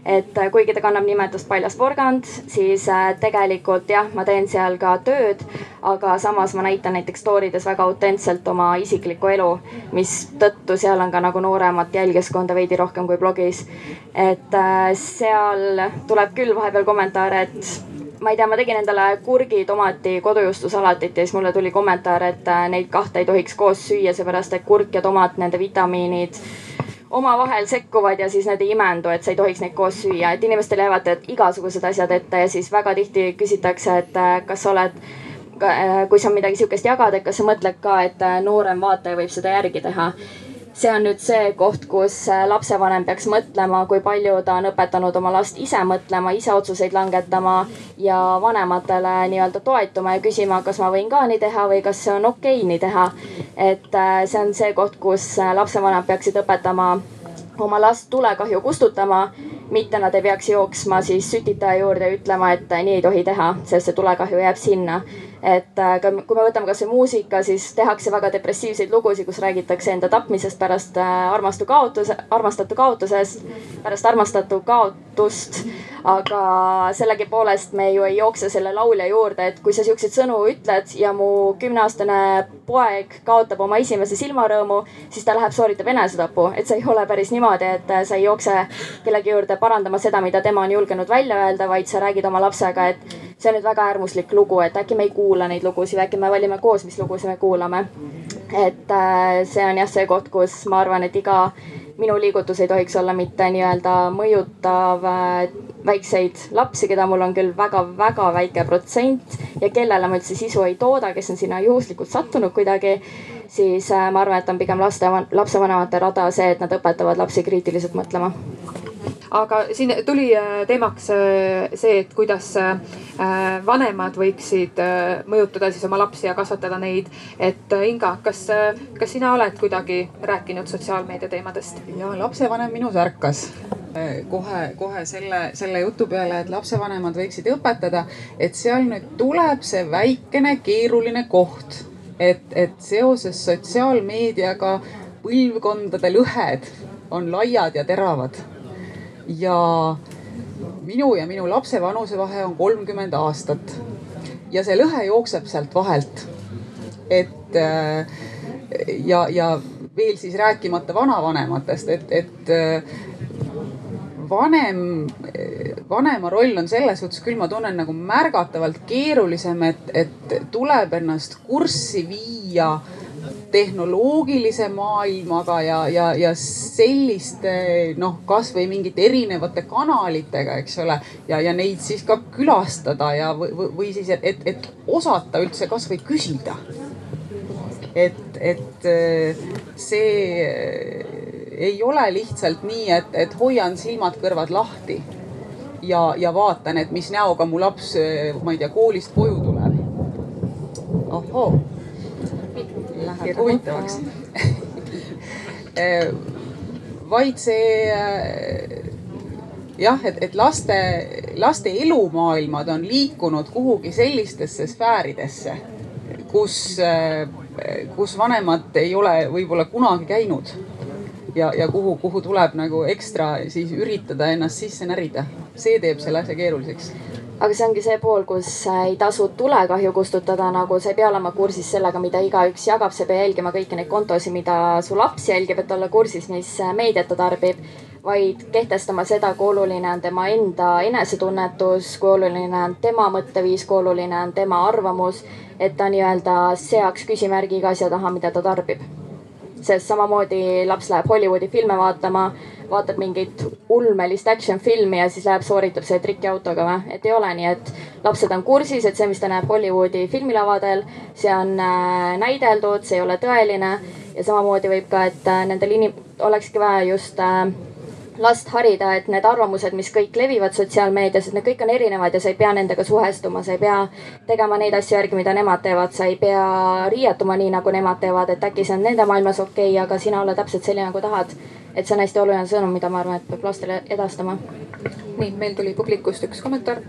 et äh, kuigi ta kannab nimetust Paljas porgand, siis äh, tegelikult jah, ma teen seal ka tööd, aga samas ma näitan näiteks story des väga autentselt oma isiklikku elu, mistõttu seal on ka nagu nooremat jälgijaskonda veidi rohkem kui blogis. et äh, seal tuleb küll vahepeal kommentaare, et ma ei tea, ma tegin endale kurgi, tomati, kodujustusalatit ja siis mulle tuli kommentaar, et neid kahte ei tohiks koos süüa, seepärast et kurk ja tomat, nende vitamiinid omavahel sekkuvad ja siis need ei imendu, et sa ei tohiks neid koos süüa, et inimestele jäävad igasugused asjad ette ja siis väga tihti küsitakse, et äh, kas sa oled äh, kui sa midagi sihukest jagad, et kas sa mõtled ka, et äh, noorem vaataja võib seda järgi teha see on nüüd see koht, kus äh, lapsevanem peaks mõtlema, kui palju ta on õpetanud oma last ise mõtlema, ise otsuseid langetama ja vanematele nii-öelda toetuma ja küsima, kas ma võin ka nii teha või kas see on okei okay nii teha. et äh, see on see koht, kus äh, lapsevanemad peaksid õpetama oma last tulekahju kustutama, mitte nad ei peaks jooksma siis sütitaja juurde ütlema, et nii ei tohi teha, sest see tulekahju jääb sinna et äh, kui me võtame kasvõi muusika, siis tehakse väga depressiivseid lugusid, kus räägitakse enda tapmisest pärast äh, armastu kaotuse, armastatu kaotusest, pärast armastatu kaotust. aga sellegipoolest me ju ei jookse selle laulja juurde, et kui sa siukseid sõnu ütled ja mu kümneaastane poeg kaotab oma esimese silmarõõmu, siis ta läheb sooritab enesetapu, et see ei ole päris niimoodi, et äh, sa ei jookse kellegi juurde parandama seda, mida tema on julgenud välja öelda, vaid sa räägid oma lapsega, et see on nüüd väga äärmuslik lugu, et äkki me ei kuula neid lugusid äkki me valime koos, mis lugusid me kuulame. et äh, see on jah see koht, kus ma arvan, et iga minu liigutus ei tohiks olla mitte nii-öelda mõjutav äh, väikseid lapsi, keda mul on küll väga-väga väike protsent ja kellele ma üldse sisu ei tooda, kes on sinna juhuslikult sattunud kuidagi. siis äh, ma arvan, et on pigem laste, lapsevanemate rada see, et nad õpetavad lapsi kriitiliselt mõtlema aga siin tuli äh, teemaks äh, see, et kuidas äh, vanemad võiksid mõjutada siis oma lapsi ja kasvatada neid. et Inga, kas, kas sina oled kuidagi rääkinud sotsiaalmeedia teemadest? ja lapsevanem minus ärkas kohe, kohe selle, selle jutu peale, et lapsevanemad võiksid õpetada, et seal nüüd tuleb see väikene keeruline koht, et, et seoses sotsiaalmeediaga põlvkondade lõhed on laiad ja teravad ja minu ja minu lapse vanusevahe on kolmkümmend aastat. ja see lõhe jookseb sealt vahelt. et äh, ja, ja veel siis rääkimata vanavanematest, et, et äh, vanem, vanema roll on selles suhtes küll, ma tunnen nagu märgatavalt keerulisem, et, et tuleb ennast kurssi viia tehnoloogilise maailmaga ja, ja, ja selliste noh, kasvõi mingite erinevate kanalitega, eks ole. ja, ja neid siis ka külastada ja või, või siis, et, et, osata üldse kasvõi küsida. et, et see ei ole lihtsalt nii, et, et hoian silmad-kõrvad lahti ja, ja vaatan, et mis näoga mu laps, ma ei tea, koolist koju tuleb. ohoo läheb huvitavaks äh, vaid see äh, jah, et, et laste, laste elumaailmad on liikunud kuhugi sellistesse sfääridesse, kus, äh, kus vanemad ei ole võib-olla kunagi käinud. ja, ja kuhu, kuhu tuleb nagu ekstra siis üritada ennast sisse närida. see teeb selle asja keeruliseks aga see ongi see pool, kus ei tasu tulekahju kustutada, nagu sa ei pea olema kursis sellega, mida igaüks jagab, sa ei pea jälgima kõiki neid kontosid, mida su laps jälgib, et olla kursis, mis meediat ta tarbib. vaid kehtestama seda, kui oluline on tema enda enesetunnetus, kui oluline on tema mõtteviis, kui oluline on tema arvamus. et ta nii-öelda seaks küsimärgi iga asja taha, mida ta tarbib sest samamoodi laps läheb Hollywoodi filme vaatama, vaatab mingit ulmelist action filmi ja siis läheb sooritab selle trikiautoga või. et ei ole nii, et lapsed on kursis, et see, mis ta näeb Hollywoodi filmilavadel, see on äh, näideldud, see ei ole tõeline. ja samamoodi võib ka, et äh, nendel inim-, olekski vaja just äh, last harida, et need arvamused, mis kõik levivad sotsiaalmeedias, et need kõik on erinevad ja sa ei pea nendega suhestuma, sa ei pea tegema neid asju järgi, mida nemad teevad, sa ei pea riietuma nii, nagu nemad teevad, et äkki see on nende maailmas okei okay,, aga sina ole täpselt selline, nagu tahad. Et see on hästi oluline sõnum, mida ma arvan, et peab lastele edastama. nii, meil tuli publikust üks kommentaar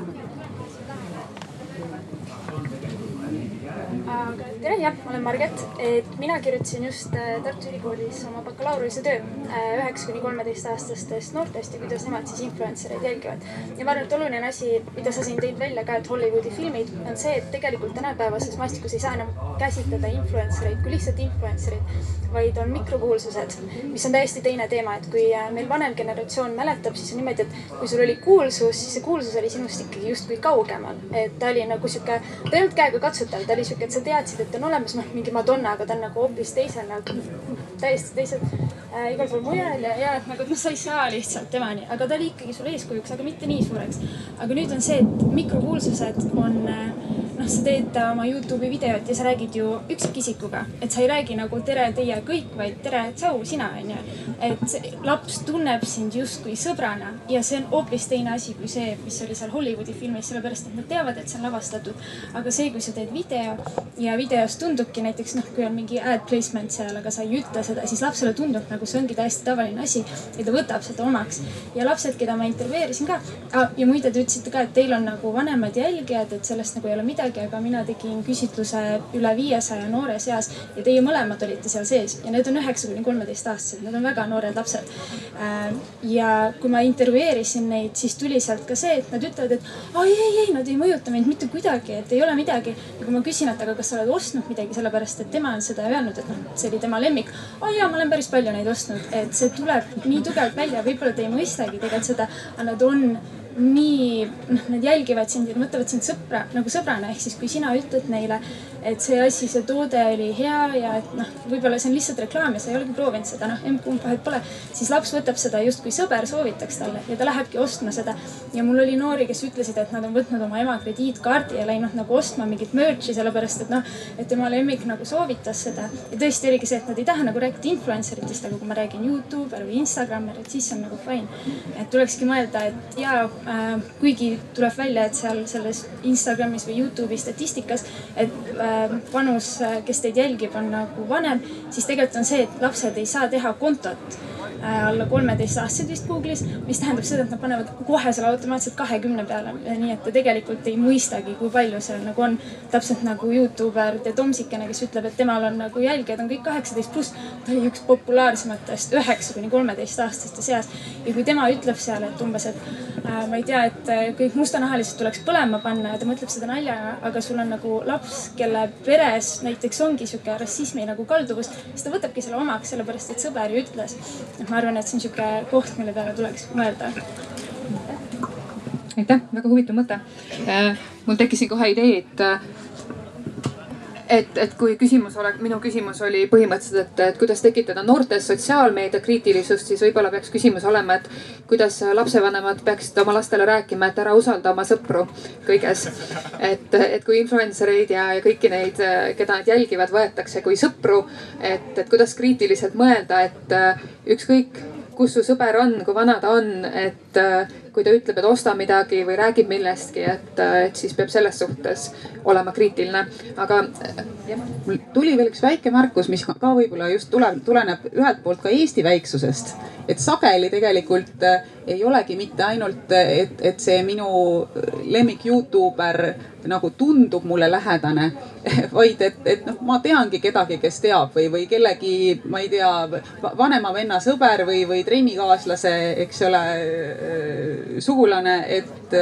aga tere, jah, olen Marget, et mina kirjutasin just äh, Tartu Ülikoolis oma bakalaureuse töö äh, üheksa kuni kolmeteistaastastest noortest ja kuidas nemad siis influencer eid jälgivad. ja ma arvan, et oluline asi, mida sa siin tõid välja ka, et Hollywoodi filmid on see, et tegelikult tänapäevases maastikus ei saa enam käsitleda influencer eid kui lihtsalt influencer eid, vaid on mikrokuulsused, mis on täiesti teine teema, et kui äh, meil vanem generatsioon mäletab, siis on niimoodi, et kui sul oli kuulsus, siis see kuulsus oli sinust ikkagi justkui kaugemal, et ta oli nagu sihuke, ta ei olnud käega katsutav, ta oli sihuke, et sa teadsid, et on olemas noh, mingi Madonna, aga ta on nagu hoopis teisel nagu täiesti teisel äh, igal pool mujal ja, ja nagu noh, sa ei saa lihtsalt temani, aga ta oli ikkagi sul eeskujuks, aga mitte nii suureks. aga nüüd on see, et mikrokuulsused on äh, noh, sa teed oma Youtube'i videot ja sa räägid ju üksikisikuga, et sa ei räägi nagu tere, teie kõik, vaid tere, tšau, sina onju. et laps tunneb sind justkui sõbrana ja see on hoopis teine asi kui see, mis oli seal Hollywoodi filmis, sellepärast et nad teavad, et see on lavastatud. aga see, kui sa teed video ja videos tundubki näiteks noh, kui on mingi ad placement seal, aga sa ei ütle seda, siis lapsele tundub nagu see ongi täiesti tavaline asi ja ta võtab seda omaks. ja lapsed, keda ma intervjueerisin ka ah, ja muide, te ütlesite ka, et teil on nagu vanemad jälgijad, et sellest nagu ei ole midagi midagi, aga mina tegin küsitluse üle viiesaja noore seas ja teie mõlemad olite seal sees ja need on üheksa kuni kolmeteistaastased, need on väga noored lapsed. Äh, ja kui ma intervjueerisin neid, siis tuli sealt ka see, et nad ütlevad, et ai ei, ei, nad ei mõjuta mind mitte kuidagi, et ei ole midagi. ja kui ma küsin, et aga kas sa oled ostnud midagi, sellepärast et tema on seda öelnud, et noh, see oli tema lemmik. aa jaa, ma olen päris palju neid ostnud, et see tuleb nii tugevalt välja, võib-olla te ei mõistagi tegelikult seda, aga nad on nii, noh, nad jälgivad sind ja mõtlevad sind sõpra, nagu sõbrana, ehk siis kui sina ütled neile, et see asi, see toode oli hea ja et noh, võib-olla see on lihtsalt reklaam ja sa ei olegi proovinud seda, noh, emb-kumb vahet pole. siis laps võtab seda justkui sõber soovitaks talle ja ta lähebki ostma seda. ja mul oli noori, kes ütlesid, et nad on võtnud oma ema krediitkaardi ja läinud nagu ostma mingit merch'i, sellepärast et noh, et tema lemmik nagu soovitas seda. ja tõesti oligi see, et nad ei taha nagu rääkida influencer itest, aga kui ma räägin Youtuber või Instagramer, et siis on nagu fine. et tulekski mõelda, et ja äh, kuigi tuleb välja, et seal selles Instagramis või Youtube'i statistikas, et äh, vanus, kes teid jälgib, on nagu vanem, siis tegelikult on see, et lapsed ei saa teha kontot alla kolmeteistaastased vist Google'is, mis tähendab seda, et nad panevad kohe selle automaatselt kahekümne peale. nii et ta tegelikult ei mõistagi, kui palju seal nagu on. täpselt nagu Youtuber The Tomsikene, kes ütleb, et temal on nagu jälgijad on kõik kaheksateist pluss. ta oli üks populaarsematest üheksa kuni kolmeteistaastaste seas. ja kui tema ütleb seal, et umbes, et äh, ma ei tea, et äh, kõik mustanahalised tuleks põlema panna ja ta mõtleb seda naljana, aga sul on nagu laps, kelle peres näiteks ongi sihuke rassismi nagu kalduvus, siis ta võtabki selle omaks, sellepärast et sõber ju ütles et ma arvan, et see on sihuke koht, mille peale tuleks mõelda. aitäh, väga huvitav mõte. Äh, mul tekkis siin kohe idee, et et, et kui küsimus oleks, minu küsimus oli põhimõtteliselt, et, et kuidas tekitada noortes sotsiaalmeedia kriitilisust, siis võib-olla peaks küsimus olema, et kuidas lapsevanemad peaksid oma lastele rääkima, et ära usalda oma sõpru kõiges. et, et kui influencer eid ja, ja kõiki neid, keda nad jälgivad, võetakse kui sõpru, et, et kuidas kriitiliselt mõelda, et ükskõik kus su sõber on, kui vana ta on, et kui ta ütleb, et osta midagi või räägib millestki, et, äh, et siis peab selles suhtes olema kriitiline. aga äh, mul tuli veel üks väike märkus, mis ka võib-olla just tuleb, tuleneb ühelt poolt ka Eesti väiksusest. et sageli tegelikult ei olegi mitte ainult, et, et see minu lemmik Youtuber nagu tundub mulle lähedane, vaid et, et noh, ma teangi kedagi, kes teab või, või kellegi, ma ei tea, vanema venna sõber või, või trennikaaslase, eks ole, sugulane, et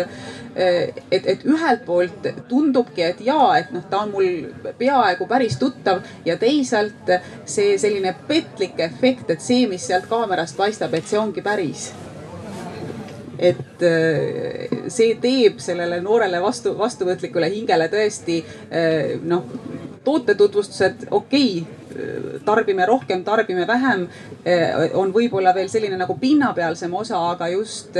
et, et ühelt poolt tundubki, et jaa, et noh, ta on mul peaaegu päris tuttav ja teisalt see selline petlik efekt, et see, mis sealt kaamerast paistab, et see ongi päris. Et see teeb sellele noorele vastu, vastuvõtlikule hingele tõesti noh, tootetutvustused okei okay, tarbime rohkem, tarbime vähem, on võib-olla veel selline nagu pinnapealsem osa, aga just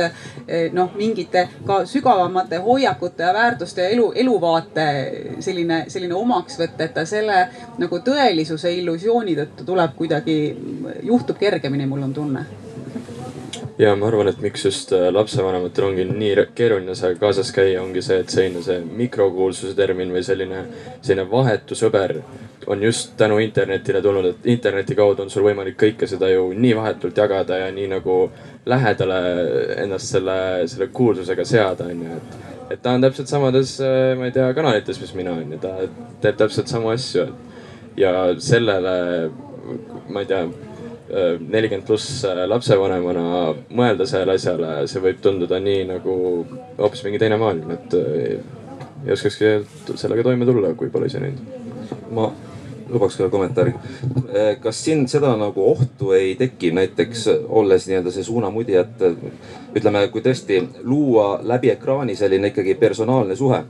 noh, mingite ka sügavamate hoiakute ja väärtuste ja elu, eluvaate selline, selline omaksvõtt, et ta selle nagu tõelisuse illusiooni tõttu tuleb kuidagi, juhtub kergemini, mul on tunne. Ja ma arvan, et miks just äh, lapsevanematel ongi nii keeruline sellega kaasas käia, ongi see, et selline see mikrokuulsuse termin või selline, selline vahetu sõber on just tänu internetile tulnud, et interneti kaudu on sul võimalik kõike seda ju nii vahetult jagada ja nii nagu lähedale ennast selle, selle kuulsusega seada, onju, et. et ta on täpselt samades, äh, ma ei tea, kanalites, mis mina onju, ta teeb täpselt samu asju. ja sellele, ma ei tea nelikümmend pluss äh, lapsevanemana mõelda sellele asjale, see võib tunduda nii nagu hoopis mingi teine maailm, et äh, ei oskakski sellega toime tulla, kui pole ise näinud. ma lubaks ka kommentaari. Äh, kas siin seda nagu ohtu ei teki, näiteks olles nii-öelda see suunamudi, et ütleme, kui tõesti luua läbi ekraani selline ikkagi personaalne suhe.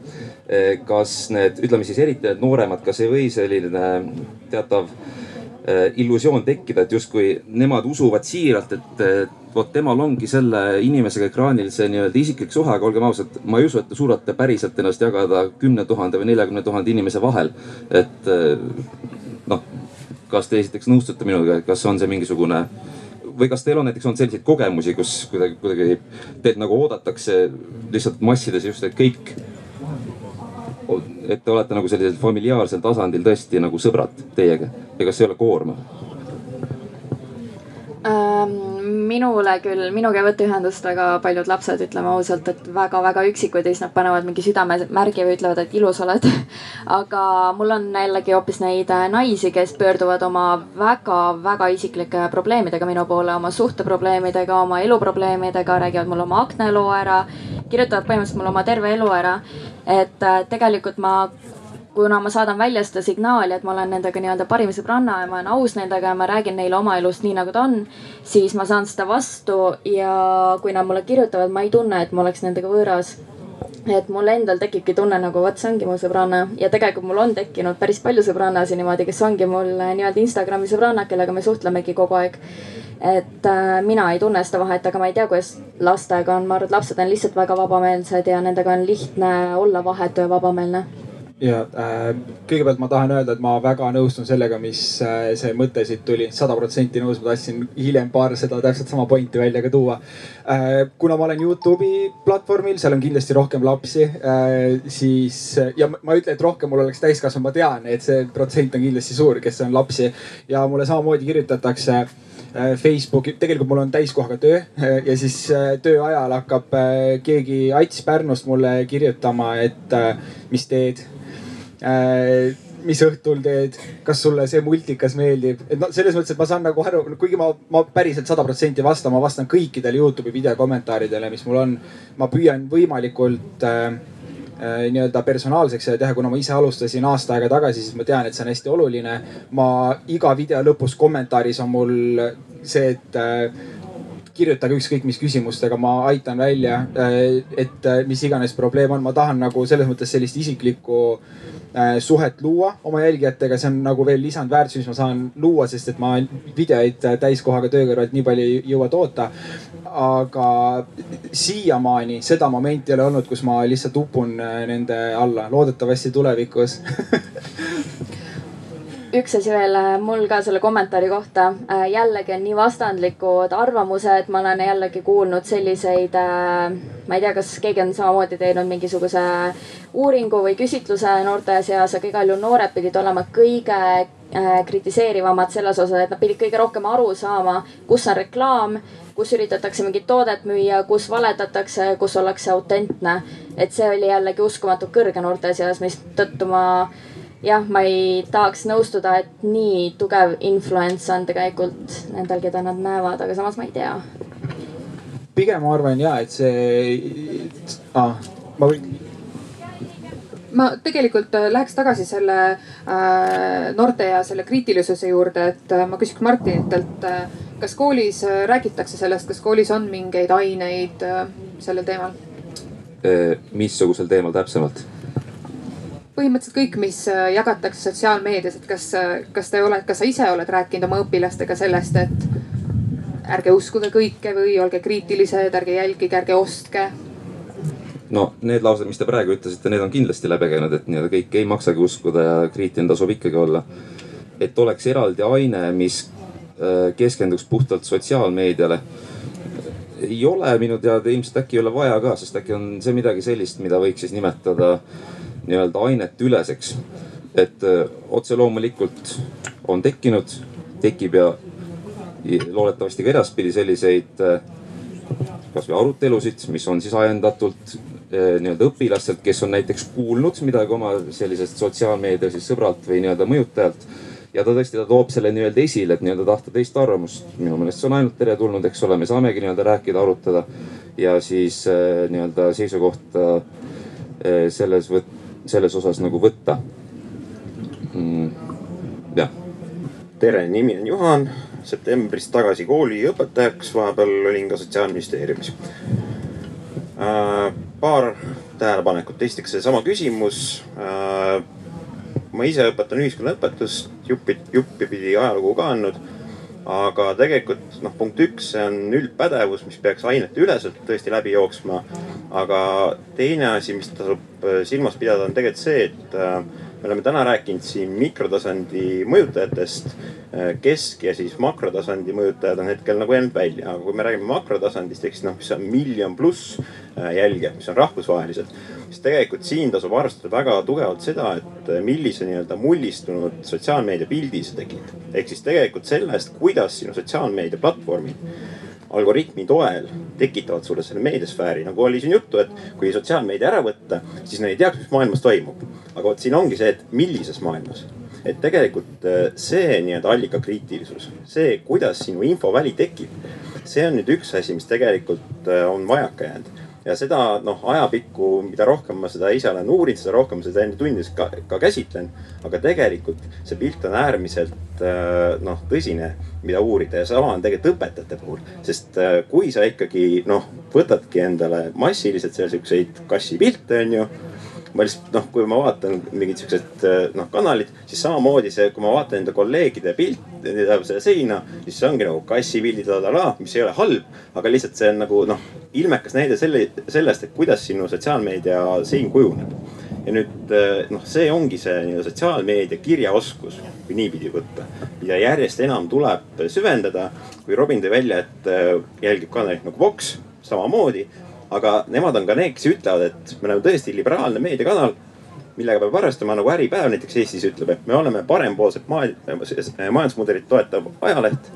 kas need, ütleme siis eriti need nooremad, kas ei või selline teatav illusioon tekkida, et justkui nemad usuvad siiralt, et vot temal ongi selle inimesega ekraanil see nii-öelda isiklik suhe, aga olgem ausad, ma ei usu, et te suudate päriselt ennast jagada kümne tuhande või neljakümne tuhande inimese vahel. et äh, noh, kas te esiteks nõustute minuga, et kas on see mingisugune või kas teil on näiteks olnud selliseid kogemusi, kus kuidagi, kuidagi teid nagu oodatakse lihtsalt massides just, et kõik et te olete nagu sellisel familiaarsel tasandil tõesti nagu sõbrad teiega ja kas see ei ole koormav? Ähm, minule küll, minuga ei võta ühendust väga paljud lapsed, ütleme ausalt, et väga-väga üksikud ja siis nad panevad mingi südamemärgi või ütlevad, et ilus oled aga mul on jällegi hoopis neid naisi, kes pöörduvad oma väga-väga isiklike probleemidega minu poole, oma suhteprobleemidega, oma eluprobleemidega, räägivad mulle oma aknaloo ära, kirjutavad põhimõtteliselt mulle oma terve elu ära. et äh, tegelikult ma kuna ma saadan välja seda signaali, et ma olen nendega nii-öelda parim sõbranna ja ma olen aus nendega ja ma räägin neile oma elust nii nagu ta on, siis ma saan seda vastu ja kui nad mulle kirjutavad, ma ei tunne, et ma oleks nendega võõras. Et mul endal tekibki tunne nagu vot see ongi mu sõbranna. Ja tegelikult mul on tekkinud päris palju sõbrannasid niimoodi, kes ongi mul nii-öelda Instagrami sõbrannad, kellega me suhtlemegi kogu aeg. et äh, mina ei tunne seda vahet, aga ma ei tea, kuidas lastega on, ma arvan, et lapsed on lihtsalt väga vabameelsed ja nendega on lihtne olla vahetu ja vabameelne ja äh, kõigepealt ma tahan öelda, et ma väga nõustun sellega, mis äh, see mõte siit tuli, sada protsenti nõus, ma tahtsin hiljem paar seda täpselt sama pointi välja ka tuua. Äh,. kuna ma olen Youtube'i platvormil, seal on kindlasti rohkem lapsi äh,, siis ja ma ei ütle, et rohkem mul oleks täiskasvanud, ma tean, et see protsent on kindlasti suur, kes on lapsi. Ja mulle samamoodi kirjutatakse äh, Facebooki, tegelikult mul on täiskohaga töö äh, ja siis äh, töö ajal hakkab keegi Ats Pärnust mulle kirjutama, et mis teed. Äh, mis õhtul teed, kas sulle see multikas meeldib, et noh, selles mõttes, et ma saan nagu aru, kuigi ma, ma päriselt sada protsenti vastan, ma vastan kõikidele Youtube'i videokommentaaridele, mis mul on. ma püüan võimalikult äh, äh, nii-öelda personaalseks teha, kuna ma ise alustasin aasta aega tagasi, siis ma tean, et see on hästi oluline. ma iga video lõpus kommentaaris on mul see, et äh, kirjutage ükskõik mis küsimustega, ma aitan välja, äh, et mis iganes probleem on, ma tahan nagu selles mõttes sellist isiklikku äh, Äh, suhet luua oma jälgijatega, see on nagu veel lisandväärtus, mis ma saan luua, sest et ma videoid äh, täiskohaga töö kõrvalt nii palju ei jõua toota. aga siiamaani seda momenti ei ole olnud, kus ma lihtsalt upun äh, nende alla, loodetavasti tulevikus üks asi veel mul ka selle kommentaari kohta. jällegi on nii vastandlikud arvamused, ma olen jällegi kuulnud selliseid, ma ei tea, kas keegi on samamoodi teinud mingisuguse uuringu või küsitluse noorte seas, aga igal juhul noored pidid olema kõige kritiseerivamad selles osas, et nad pidid kõige rohkem aru saama, kus on reklaam, kus üritatakse mingit toodet müüa, kus valetatakse, kus ollakse autentne. et see oli jällegi uskumatult kõrge noorte seas, mistõttu ma jah, ma ei tahaks nõustuda, et nii tugev influence on tegelikult nendel, keda nad näevad, aga samas ma ei tea. pigem ma arvan ja, et see ah,, ma võin ma tegelikult äh, läheks tagasi selle äh, noorte ja selle kriitilisuse juurde, et äh, ma küsiks Martinitelt äh,, kas koolis äh, räägitakse sellest, kas koolis on mingeid aineid äh, sellel teemal? missugusel teemal täpsemalt? Põhimõtteliselt kõik, mis äh, jagatakse sotsiaalmeedias, et kas, äh, kas te olete, kas sa ise oled rääkinud oma õpilastega sellest, et ärge uskuge kõike või olge kriitilised, ärge jälgige, ärge ostke no need laused, mis te praegu ütlesite, need on kindlasti läbi käinud, et nii-öelda kõike ei maksagi uskuda ja kriitiline tasub ikkagi olla. et oleks eraldi aine, mis äh, keskenduks puhtalt sotsiaalmeediale. ei ole minu teada, ilmselt äkki ei ole vaja ka, sest äkki on see midagi sellist, mida võiks siis nimetada nii-öelda aineteüleseks. et äh, otse loomulikult on tekkinud, tekib ja loodetavasti ka edaspidi selliseid äh, kasvõi arutelusid, mis on siis ajendatult Eh, nii-öelda õpilastelt, kes on näiteks kuulnud midagi oma sellisest sotsiaalmeedia siis sõbralt või nii-öelda mõjutajalt. ja ta tõesti, ta toob selle nii-öelda esile, et nii-öelda tahta teist arvamust. minu meelest see on ainult teretulnud, eks ole, me saamegi nii-öelda rääkida, arutada ja siis nii-öelda seisukohta selles võt-, selles osas nagu võtta mm,. jah. tere, nimi on Juhan, septembrist tagasi kooliõpetajaks, vahepeal olin ka sotsiaalministeeriumis äh, paar tähelepanekut, esiteks seesama küsimus. Äh, ma ise õpetan ühiskonnaõpetust, juppi, juppi pidi ajalugu ka andnud. Aga tegelikult noh, punkt üks, see on üldpädevus, mis peaks aineteüleselt tõesti läbi jooksma. aga teine asi, mis tasub silmas pidada, on tegelikult see, et äh, me oleme täna rääkinud siin mikrotasandi mõjutajatest. kesk- ja siis makrotasandi mõjutajad on hetkel nagu jäänud välja, aga kui me räägime makrotasandist ehk siis noh, mis on miljon pluss jälge, mis on rahvusvahelised. siis tegelikult siin tasub arvestada väga tugevalt seda, et millise nii-öelda mullistunud sotsiaalmeedia pildi sa tegid. ehk siis tegelikult sellest, kuidas sinu sotsiaalmeedia platvormid algoritmi toel tekitavad sulle selle meediasfääri, nagu oli siin juttu, et kui sotsiaalmeedia ära võtta, siis nad ei teaks, mis maailmas toimub. aga vot siin ongi see, et millises maailmas. et tegelikult äh, see nii-öelda allikakriitilisus, see, kuidas sinu infoväli tekib, see on nüüd üks asi, mis tegelikult äh, on vajaka jäänud ja seda noh, ajapikku, mida rohkem ma seda ise olen uurinud, seda rohkem seda enda tundides ka, ka käsitlen. aga tegelikult see pilt on äärmiselt äh, noh, tõsine, mida uurida ja sama on tegelikult õpetajate puhul. sest äh, kui sa ikkagi noh, võtadki endale massiliselt seal siukseid kassipilte, on ju ma lihtsalt noh, kui ma vaatan mingid siuksed eh, noh kanalid, siis samamoodi see, kui ma vaatan enda kolleegide pilti, tähendab seda seina, siis see ongi nagu kassipildid, mis ei ole halb. aga lihtsalt see on nagu noh, ilmekas näide selle, sellest, et kuidas sinu sotsiaalmeedia sein kujuneb. ja nüüd eh, noh, see ongi see nii-öelda sotsiaalmeedia kirjaoskus, kui niipidi võtta, mida järjest enam tuleb süvendada. kui Robin tõi välja, et eh, jälgib kanalit nagu Vox samamoodi aga nemad on ka need, kes ütlevad, et me oleme tõesti liberaalne meediakanal, millega peab arvestama nagu Äripäev näiteks Eestis ütleb, et me oleme parempoolset majandusmudelit toetav ajaleht.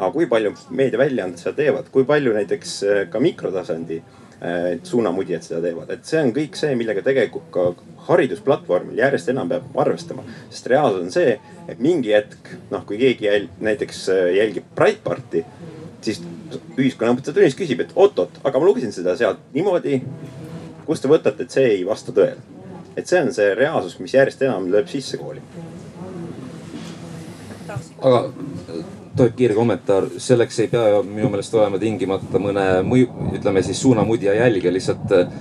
aga kui palju meediaväljaanded seda teevad, kui palju näiteks äh, ka mikrotasandi äh, suunamudijad seda teevad, et see on kõik see, millega tegelikult ka haridusplatvormil järjest enam peab arvestama. sest reaalsus on see, et mingi hetk, noh, kui keegi jäl, näiteks jälgib Breitbarti, siis ühiskonnaõpetaja tunnis küsib, et oot-oot, aga ma lugesin seda sealt niimoodi. kust te võtate, et see ei vasta tõele? et see on see reaalsus, mis järjest enam lööb sisse kooli. aga tohib kiire kommentaar, selleks ei pea ju minu meelest olema tingimata mõne mõju, ütleme siis suunamudija jälgija, lihtsalt äh,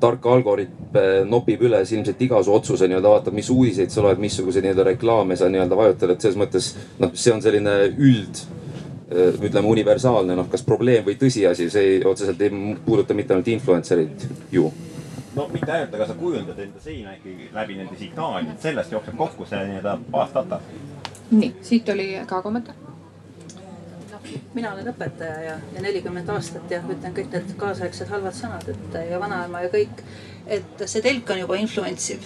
tark algoritm äh, nopib üles ilmselt iga su otsuse nii-öelda vaatab, mis uudiseid sa loed, missuguseid nii-öelda reklaame sa nii-öelda vajutad, et selles mõttes noh, see on selline üld ütleme universaalne, noh, kas probleem või tõsiasi, see ei, otseselt ei puuduta mitte ainult influencer'it ju no mitte ainult, aga sa kujundad enda seina ikkagi läbi nende signaalide, sellest jookseb kokku see nii-öelda baasdata. nii, siit oli ka kommentaar mina olen õpetaja ja, ja nelikümmend aastat ja ütlen kõik need kaasaegsed halvad sõnad, et ja vanaema ja kõik. et see telk on juba influentsiv.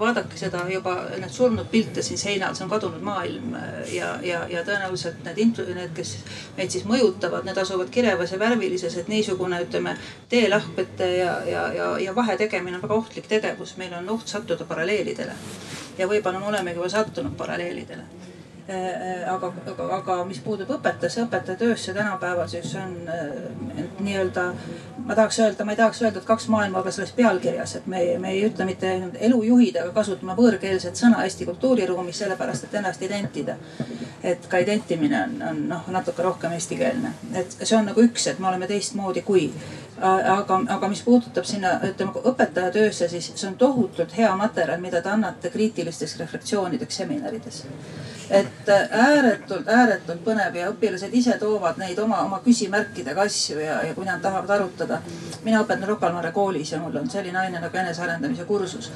vaadake seda juba, need surnud pilte siin seinal, see on kadunud maailm ja, ja, ja tõenäoliselt need need, kes meid siis mõjutavad, need asuvad kirevas ja värvilises, et niisugune, ütleme, teelahkmete ja, ja, ja, ja vahe tegemine on väga ohtlik tegevus. meil on oht sattuda paralleelidele ja võib-olla me olemegi juba sattunud paralleelidele aga, aga, aga mis puudub õpetajasse, õpetaja töösse tänapäeval, siis on nii-öelda, ma tahaks öelda, ma ei tahaks öelda, et kaks maailma ka selles pealkirjas, et me, me ei ütle mitte elujuhid, aga kasutame võõrkeelset sõna Eesti kultuuriruumis sellepärast, et ennast identida. et ka identimine on, on noh, natuke rohkem eestikeelne, et see on nagu üks, et me oleme teistmoodi kui aga, aga mis puudutab sinna, ütleme õpetaja töösse, siis see on tohutult hea materjal, mida te annate kriitilisteks reflektsioonideks seminarides et ääretult, ääretult põnev ja õpilased ise toovad neid oma, oma küsimärkidega asju ja, ja kui nad tahavad arutada. mina õpetan Rocca al Mare koolis ja mul on selline aine nagu enesearendamise kursus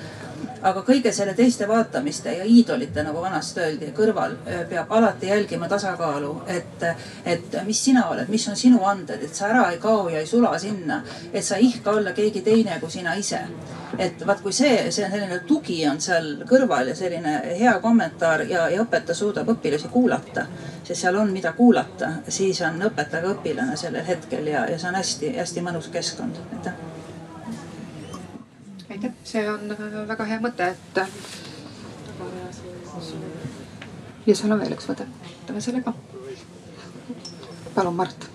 aga kõige selle teiste vaatamiste ja iidolite, nagu vanasti öeldi, kõrval äh, peab alati jälgima tasakaalu, et, et mis sina oled, mis on sinu anded, et sa ära ei kao ja ei sula sinna, et sa ei ihka olla keegi teine kui sina ise. et vaat kui see, see on selline tugi on seal kõrval ja selline hea kommentaar ja, ja õpetaja suudab õpilasi kuulata, sest seal on, mida kuulata, siis on õpetaja ka õpilane sellel hetkel ja, ja see on hästi-hästi mõnus keskkond, aitäh aitäh, see on äh, väga hea mõte, et. ja seal on veel üks mõte, võtame selle ka. palun, Mart.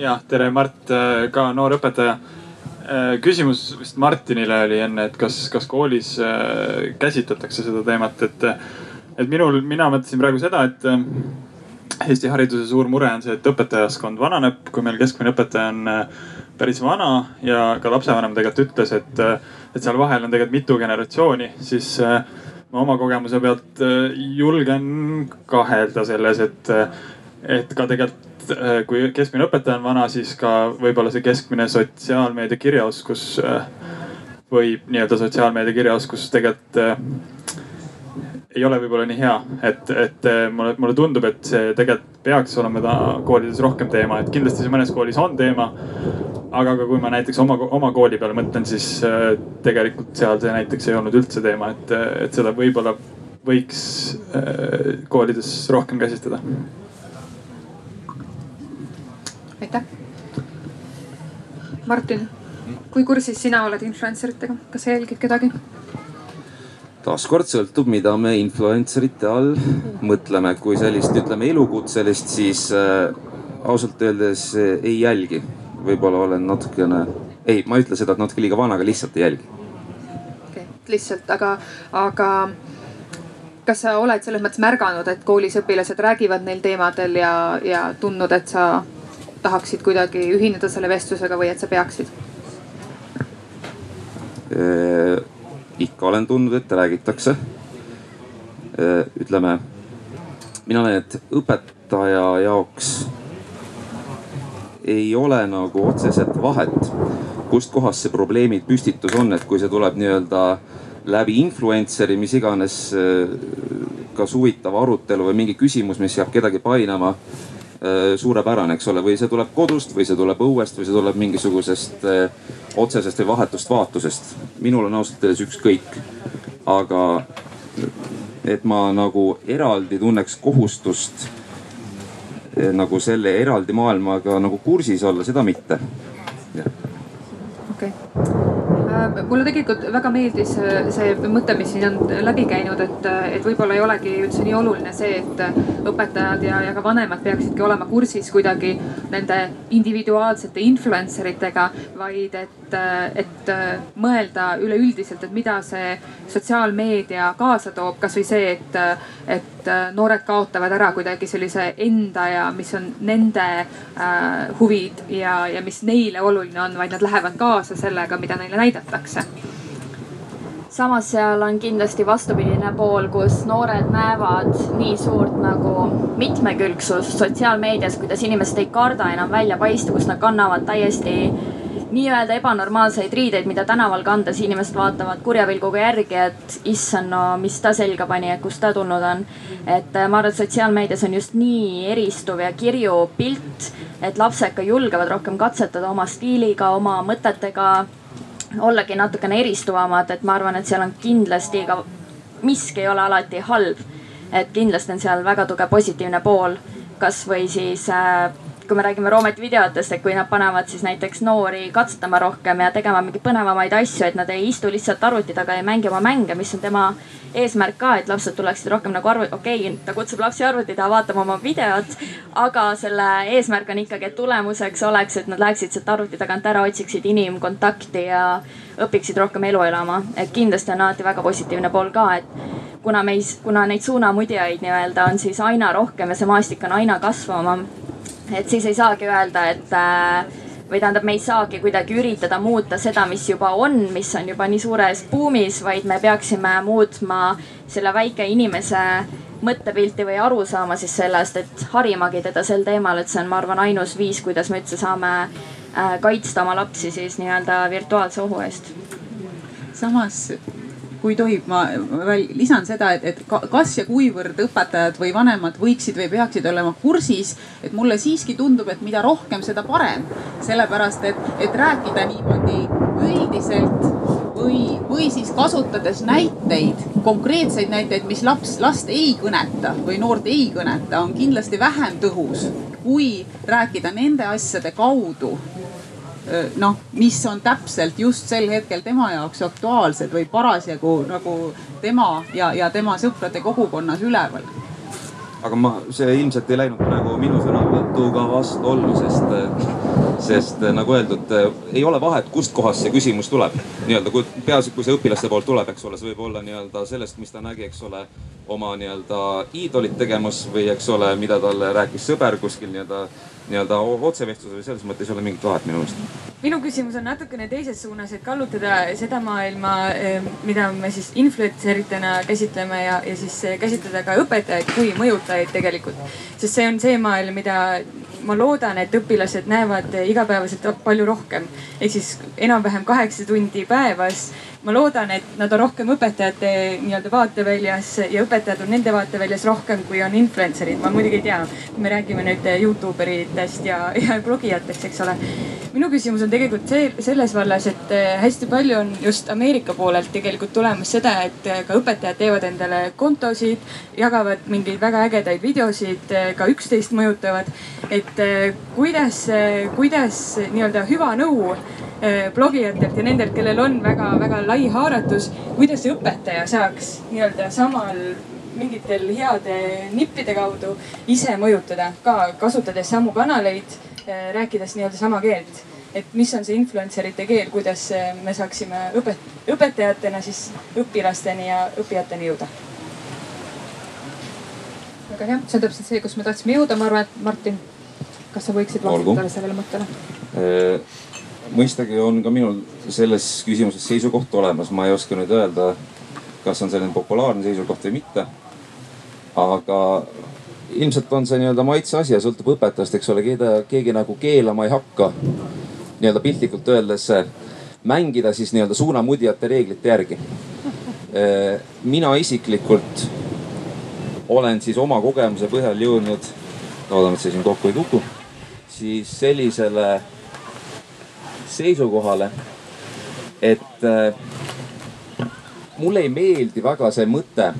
jah, tere, Mart, äh, ka noor õpetaja. Äh, küsimus vist Martinile oli enne, et kas, kas koolis käsitletakse seda teemat, et, et minul, mina mõtlesin praegu seda, et Eesti hariduse suur mure on see, et õpetajaskond vananeb, kui meil keskmine õpetaja on päris vana ja ka lapsevanem tegelikult ütles, et, et seal vahel on tegelikult mitu generatsiooni, siis äh, ma oma kogemuse pealt äh, julgen kahelda selles, et, et ka tegelikult kui keskmine õpetaja on vana, siis ka võib-olla see keskmine sotsiaalmeedia kirjaoskus võib nii-öelda sotsiaalmeedia kirjaoskus tegelikult ei ole võib-olla nii hea, et, et mulle, mulle tundub, et see tegelikult peaks olema koolides rohkem teema, et kindlasti see mõnes koolis on teema aga ka kui ma näiteks oma, oma kooli peale mõtlen, siis äh, tegelikult seal see näiteks ei olnud üldse teema, et, et seda võib-olla võiks äh, koolides rohkem käsitleda. aitäh. Martin, kui kursis sina oled influencer itega, kas sa jälgid kedagi? Taaskord sõltub, mida me influencerite all mõtleme, kui sellist, ütleme elukutselist, siis äh, ausalt öeldes äh, ei jälgi võib-olla olen natukene, ei, ma ei ütle seda, et natuke liiga vana, aga lihtsalt ei jälgi. okei okay,, lihtsalt, aga, aga kas sa oled selles mõttes märganud, et koolis õpilased räägivad neil teemadel ja, ja tundnud, et sa tahaksid kuidagi ühineda selle vestlusega või et sa peaksid? Ikka olen tundnud, et räägitakse. ütleme, mina näen, et õpetaja jaoks ei ole nagu otseselt vahet, kustkohast see probleemi püstitus on, et kui see tuleb nii-öelda läbi influencer'i, mis iganes, äh, kas huvitav arutelu või mingi küsimus, mis jääb kedagi painama äh, suurepärane, eks ole, või see tuleb kodust või see tuleb õuest või see tuleb mingisugusest äh, otsesest või vahetust vaatusest. minul on ausalt öeldes ükskõik. aga et ma nagu eraldi tunneks kohustust Eh, nagu selle eraldi maailmaga nagu kursis olla, seda mitte. okei okay Äh, mulle tegelikult väga meeldis äh, see mõte, mis siin on läbi käinud, et, äh, et võib-olla ei olegi üldse nii oluline see, et õpetajad ja, ja ka vanemad peaksidki olema kursis kuidagi nende individuaalsete influencer itega, vaid et, et mõelda üleüldiselt, et mida see sotsiaalmeedia kaasa toob, kasvõi see, et, et noored kaotavad ära kuidagi sellise enda ja mis on nende äh, huvid ja, ja mis neile oluline on, vaid nad lähevad kaasa sellega, mida neile näidatakse. samas seal on kindlasti vastupidine pool, kus noored näevad nii suurt nagu mitmekülgsust sotsiaalmeedias, kuidas inimesed ei karda enam välja paista, kus nad kannavad täiesti nii-öelda ebanormaalseid riideid, mida tänaval kandes inimesed vaatavad kurja pilguga järgi, et issand, no mis ta selga pani, et kust ta tulnud on. et äh, ma arvan, et sotsiaalmeedias on just nii eristuv ja kirju pilt, et lapsed ka julgevad rohkem katsetada oma stiiliga, oma mõtetega ollagi natukene eristuvamad, et ma arvan, et seal on kindlasti ka, miski ei ole alati halb. et kindlasti on seal väga tugev positiivne pool, kasvõi siis äh, kui me räägime Roometi videotest, et kui nad panevad siis näiteks noori katsetama rohkem ja tegema mingeid põnevamaid asju, et nad ei istu lihtsalt arvuti taga ja mängi oma mänge, mis on tema eesmärk ka, et lapsed tuleksid rohkem nagu arvuti, okei okay,, ta kutsub lapsi arvuti taha vaatama oma videot. aga selle eesmärk on ikkagi, et tulemuseks oleks, et nad läheksid sealt arvuti tagant ära, otsiksid inimkontakti ja õpiksid rohkem elu elama. et kindlasti on alati väga positiivne pool ka, et kuna meis, kuna neid suunamudjaid nii-öelda on siis aina rohkem ja see maastik on aina kasvavam. Et siis ei saagi öelda, et äh, või tähendab, me ei saagi kuidagi üritada muuta seda, mis juba on, mis on juba nii suures buumis, vaid me peaksime muutma selle väike inimese mõttepilti või arusaama siis sellest, et harimagi teda sel teemal, et see on, ma arvan, ainus viis, kuidas me üldse saame äh, kaitsta oma lapsi siis nii-öelda virtuaalse ohu eest. samas kui tohib, ma veel lisan seda, et, et kas ja kuivõrd õpetajad või vanemad võiksid või peaksid olema kursis. et mulle siiski tundub, et mida rohkem, seda parem. sellepärast, et, et rääkida niimoodi üldiselt või, või siis kasutades näiteid, konkreetseid näiteid, mis laps, last ei kõneta või noort ei kõneta, on kindlasti vähem tõhus kui rääkida nende asjade kaudu noh, mis on täpselt just sel hetkel tema jaoks aktuaalsed või parasjagu nagu tema ja, ja tema sõprade kogukonnas üleval? Aga ma, see ilmselt ei läinud praegu minu sõnavõtuga vastuollu, sest, sest nagu öeldud, ei ole vahet, kustkohast see küsimus tuleb. nii-öelda kui peaasi, kui see õpilaste poolt tuleb, eks ole, see võib olla nii-öelda sellest, mis ta nägi, eks ole, oma nii-öelda iidolit tegemas või eks ole, mida talle rääkis sõber kuskil nii-öelda nii-öelda otsevestluse või selles mõttes ei ole mingit vahet minu meelest. minu küsimus on natukene teises suunas, et kallutada seda maailma, eh, mida me siis influencer itena käsitleme ja, ja siis käsitleda ka õpetajaid kui mõjutajaid tegelikult. sest see on see maailm, mida ma loodan, et õpilased näevad igapäevaselt palju rohkem. ehk siis enam-vähem kaheksa tundi päevas ma loodan, et nad on rohkem õpetajate nii-öelda vaateväljas ja õpetajad on nende vaateväljas rohkem, kui on influencer'id. ma muidugi ei tea, me räägime nüüd Youtube eritest ja, ja blogijatest, eks ole. minu küsimus on tegelikult see, selles vallas, et eh, hästi palju on just Ameerika poolelt tegelikult tulemas seda, et eh, ka õpetajad teevad endale kontosid, jagavad mingeid väga ägedaid videosid, eh, ka üksteist mõjutavad. et kuidas, kuidas nii-öelda hüva nõu Eh, blogijatelt ja nendelt, kellel on väga-väga lai haaratus, kuidas õpetaja saaks nii-öelda samal mingitel heade nippide kaudu ise mõjutada ka kasutades samu kanaleid, eh, rääkides nii-öelda sama keelt. et mis on see influencer ite keel, kuidas eh, me saaksime õpet-, õpetajatena siis õpilasteni ja õppijateni jõuda? väga hea, see on täpselt see, kus me tahtsime jõuda, ma arvan, et Martin, kas sa võiksid vastata sellele mõttele? Mõistagi on ka minul selles küsimuses seisukoht olemas, ma ei oska nüüd öelda, kas on selline populaarne seisukoht või mitte. aga ilmselt on see nii-öelda maitse asi ja sõltub õpetajast, eks ole, keegi, keegi nagu keelama ei hakka. nii-öelda piltlikult öeldes mängida siis nii-öelda suunamudjate reeglite järgi. mina isiklikult olen siis oma kogemuse põhjal jõudnud, loodame, et see siin kokku ei kuku, siis sellisele seisukohale, et äh, mulle ei meeldi väga see mõte,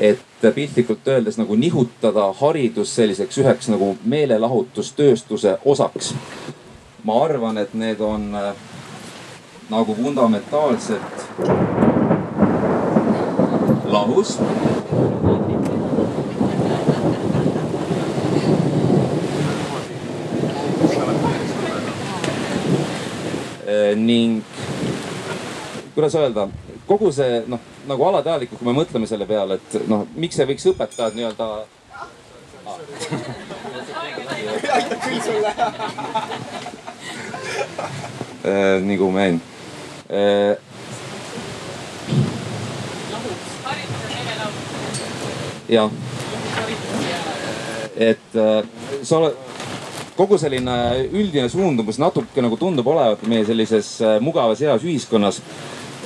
et piltlikult öeldes nagu nihutada haridus selliseks üheks nagu meelelahutustööstuse osaks. ma arvan, et need on äh, nagu fundamentaalselt lahus ning kuidas öelda, kogu see noh, nagu alateadlikult, kui me mõtleme selle peale, et noh, miks ei võiks õpetajad nii-öelda aitab küll sulle äh, kuhu ma jäin? Äh, jah, et sa oled kogu selline üldine suundumus natuke nagu tundub olevat meie sellises äh, mugavas heas ühiskonnas.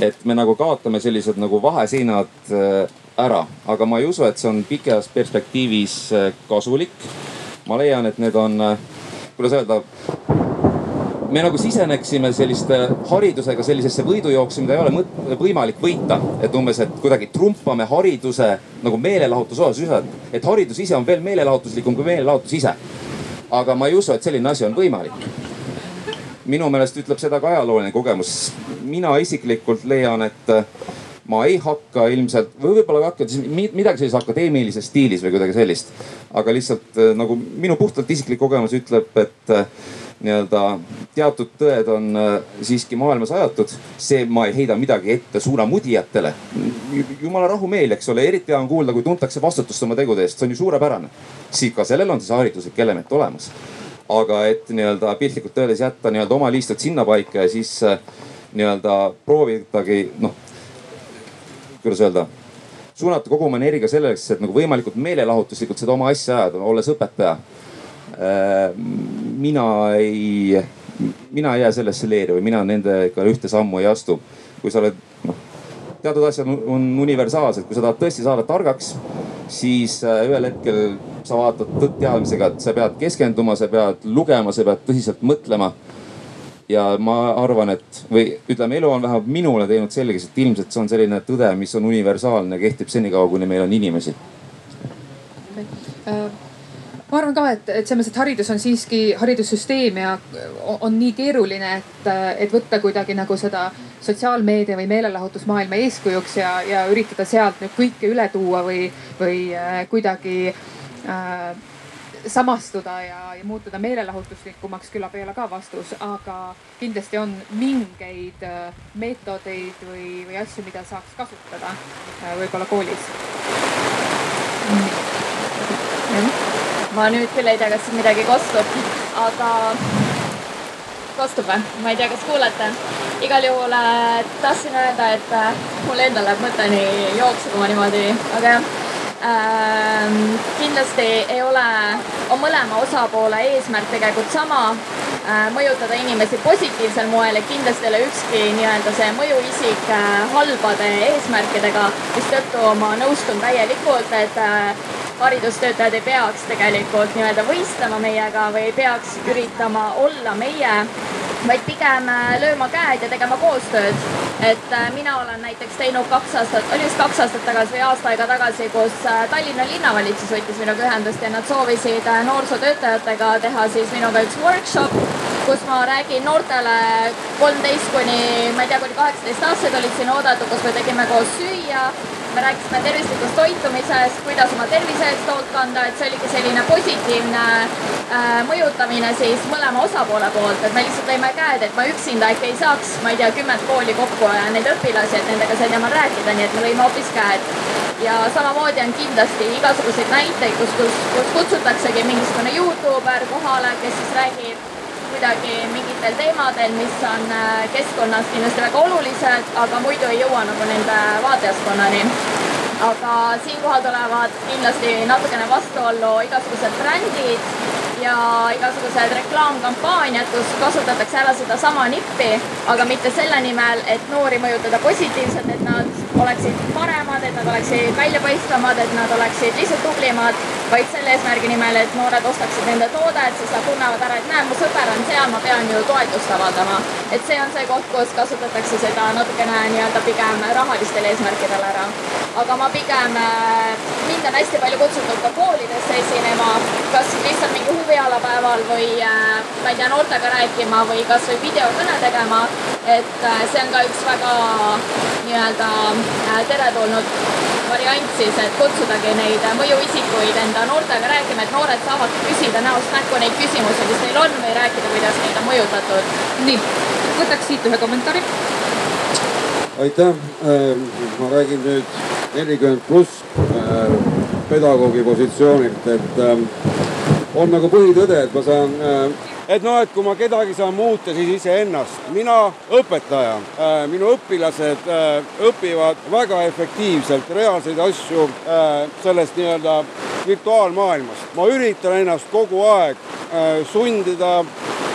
et me nagu kaotame sellised nagu vaheseinad äh, ära, aga ma ei usu, et see on pikas perspektiivis äh, kasulik. ma leian, et need on, kuidas öelda me nagu siseneksime selliste haridusega sellisesse võidujooksu, mida ei ole võimalik võita. et umbes, et kuidagi trumpame hariduse nagu meelelahutuse osas, et haridus ise on veel meelelahutuslikum kui meelelahutus ise aga ma ei usu, et selline asi on võimalik. minu meelest ütleb seda ka ajalooline kogemus. mina isiklikult leian, et äh, ma ei hakka ilmselt või võib-olla hakkan siis midagi sellises akadeemilises stiilis või kuidagi sellist. aga lihtsalt äh, nagu minu puhtalt isiklik kogemus ütleb, et äh, nii-öelda teatud tõed on siiski maailmas ajatud. see, ma ei heida midagi ette suunamudijatele. jumala rahumeel, eks ole, eriti hea on kuulda, kui tuntakse vastutust oma tegude eest, see on ju suurepärane. ka sellel on siis hariduslik element olemas aga et nii-öelda piltlikult öeldes jätta nii-öelda oma liistud sinnapaika ja siis nii-öelda proovidagi noh, kuidas öelda suunata kogu oma energia selleks, et nagu võimalikult meelelahutuslikult seda oma asja ajada, olles õpetaja. Mina ei, mina ei jää sellesse leeri või mina nendega ühte sammu ei astu. kui sa oled noh, teatud asjad on universaalsed, kui sa tahad tõesti saada targaks, siis ühel hetkel sa vaatad tõtt teadmisega, et sa pead keskenduma, sa pead lugema, sa pead tõsiselt mõtlema. ja ma arvan, et või ütleme, elu on vähemalt minule teinud selgeks, et ilmselt see on selline tõde, mis on universaalne, kehtib senikaua, kuni meil on inimesi ma arvan ka, et, et selles mõttes, et haridus on siiski haridussüsteem ja on nii keeruline, et, et võtta kuidagi nagu seda sotsiaalmeedia või meelelahutusmaailma eeskujuks ja, ja üritada sealt nüüd kõike üle tuua või, või äh, kuidagi äh, samastuda ja, ja muutuda meelelahutuslikumaks küllap ei ole ka vastus, aga kindlasti on mingeid äh, meetodeid või, või asju, mida saaks kasutada äh, võib-olla koolis. Ma nüüd küll ei tea, kas midagi kostub, aga kostub või? ma ei tea, kas kuulete. igal juhul äh, tahtsin öelda, et äh, mul endal läheb mõte nii jooksma niimoodi, aga jah ähm,. kindlasti ei ole, on mõlema osapoole eesmärk tegelikult sama äh,, mõjutada inimesi positiivsel moel ja kindlasti ei ole ükski nii-öelda see mõjuisik äh, halbade eesmärkidega, mistõttu ma nõustun täielikult, et äh, haridustöötajad ei peaks tegelikult nii-öelda võistlema meiega või ei peaks üritama olla meie, vaid pigem äh, lööma käed ja tegema koostööd. et äh, mina olen näiteks teinud kaks aastat, oli vist kaks aastat tagasi või aasta aega tagasi, kus äh, Tallinna linnavalitsus võttis minuga ühendust ja nad soovisid noorsootöötajatega teha siis minuga üks workshop, kus ma räägin noortele kolmteist kuni, ma ei tea, kuni kaheksateist aastased olid siin oodatud, kus me tegime koos süüa me rääkisime tervislikust toitumisest, kuidas oma tervise eest hoolt kanda, et see oligi selline positiivne äh, mõjutamine siis mõlema osapoole poolt, et me lihtsalt lõime käed, et ma üksinda äkki ei saaks, ma ei tea, kümmet kooli kokku ja neid õpilasi, et nendega sel teemal rääkida, nii et me lõime hoopis käed. ja samamoodi on kindlasti igasuguseid näiteid, kus, kus, kus kutsutaksegi mingisugune Youtuber kohale, kes siis räägib kuidagi mingitel teemadel, mis on äh, keskkonnas kindlasti väga olulised, aga muidu ei jõua nagu nende vaatajaskonnani. aga siinkohal tulevad kindlasti natukene vastuollu igasugused brändid ja igasugused reklaamkampaaniad, kus kasutatakse ära sedasama nippi, aga mitte selle nimel, et noori mõjutada positiivselt, et nad oleksid paremad, et nad oleksid väljapaistvamad, et nad oleksid lihtsalt tublimad, vaid selle eesmärgi nimel, et noored ostaksid nende toodet, siis nad tunnevad ära, et näe, mu sõber on seal, ma pean ju toetust avaldama. et see on see koht, kus kasutatakse seda natukene nii-öelda pigem rahalistel eesmärkidel ära. aga ma pigem, äh, mind on hästi palju kutsutud ka koolidesse esinema, kas lihtsalt mingi huvialapäeval või äh, ma ei tea, noortega rääkima või kasvõi videokõne tegema. et äh, see on ka üks väga nii-öelda teretulnud variant siis, et kutsudagi neid mõjuisikuid enda noortega rääkima, et noored saavad küsida näost näkku neid küsimusi, mis neil on või rääkida, kuidas neid on mõjutatud. nii, võtaks siit ühe kommentaari. aitäh, ma räägin nüüd nelikümmend pluss pedagoogi positsioonilt, et on nagu põhitõde, et ma saan et noh, et kui ma kedagi saan muuta, siis iseennast. mina õpetaja, minu õpilased õpivad väga efektiivselt reaalseid asju sellest nii-öelda virtuaalmaailmast. ma üritan ennast kogu aeg sundida,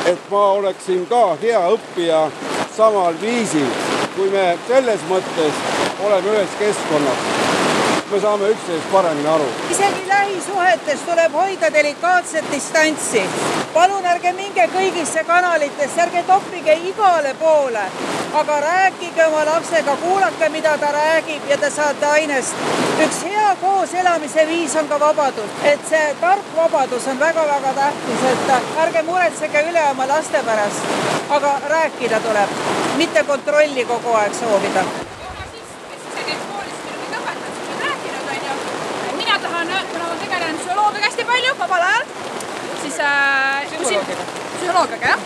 et ma oleksin ka hea õppija samal viisil, kui me selles mõttes oleme ühes keskkonnas me saame üksteisest paremini aru. isegi lähisuhetes tuleb hoida delikaatset distantsi. palun ärge minge kõigisse kanalitesse, ärge toppige igale poole, aga rääkige oma lapsega, kuulake, mida ta räägib ja te saate ainest. Üks hea kooselamise viis on ka vabadus, et see tark vabadus on väga-väga tähtis, et ärge muretsege üle oma laste pärast, aga rääkida tuleb, mitte kontrolli kogu aeg soovida mina tahan, kuna ma tegelen psühholoogiaga hästi palju vabal ajal, siis äh,. psühholoogiaga. psühholoogiaga jah,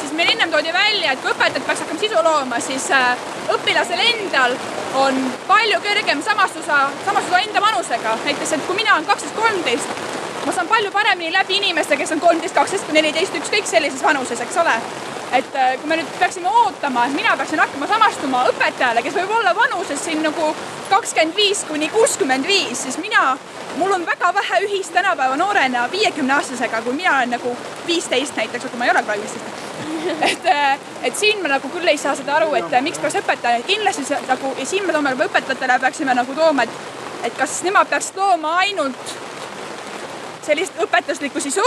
siis meil ennem toodi välja, et kui õpetajad peaks hakkama sisu looma, siis äh, õpilasel endal on palju kergem samastusa, samastuda enda vanusega. näiteks, et kui mina olen kaksteist, kolmteist, ma saan palju paremini läbi inimeste, kes on kolmteist, kaksteist, neliteist, ükskõik sellises vanuses, eks ole et äh, kui me nüüd peaksime ootama, et mina peaksin hakkama samastuma õpetajale, kes võib olla vanuses siin nagu kakskümmend viis kuni kuuskümmend viis, siis mina, mul on väga vähe ühist tänapäeva noorena viiekümne aastasega, kui mina olen nagu viisteist näiteks, aga ma ei ole praegu viisteist. et, äh, et siin me nagu küll ei saa seda aru, et äh, miks peaks õpetaja, kindlasti see, nagu ja siin me toome juba õpetajatele peaksime nagu tooma, et, et kas nemad peaksid looma ainult sellist õpetuslikku sisu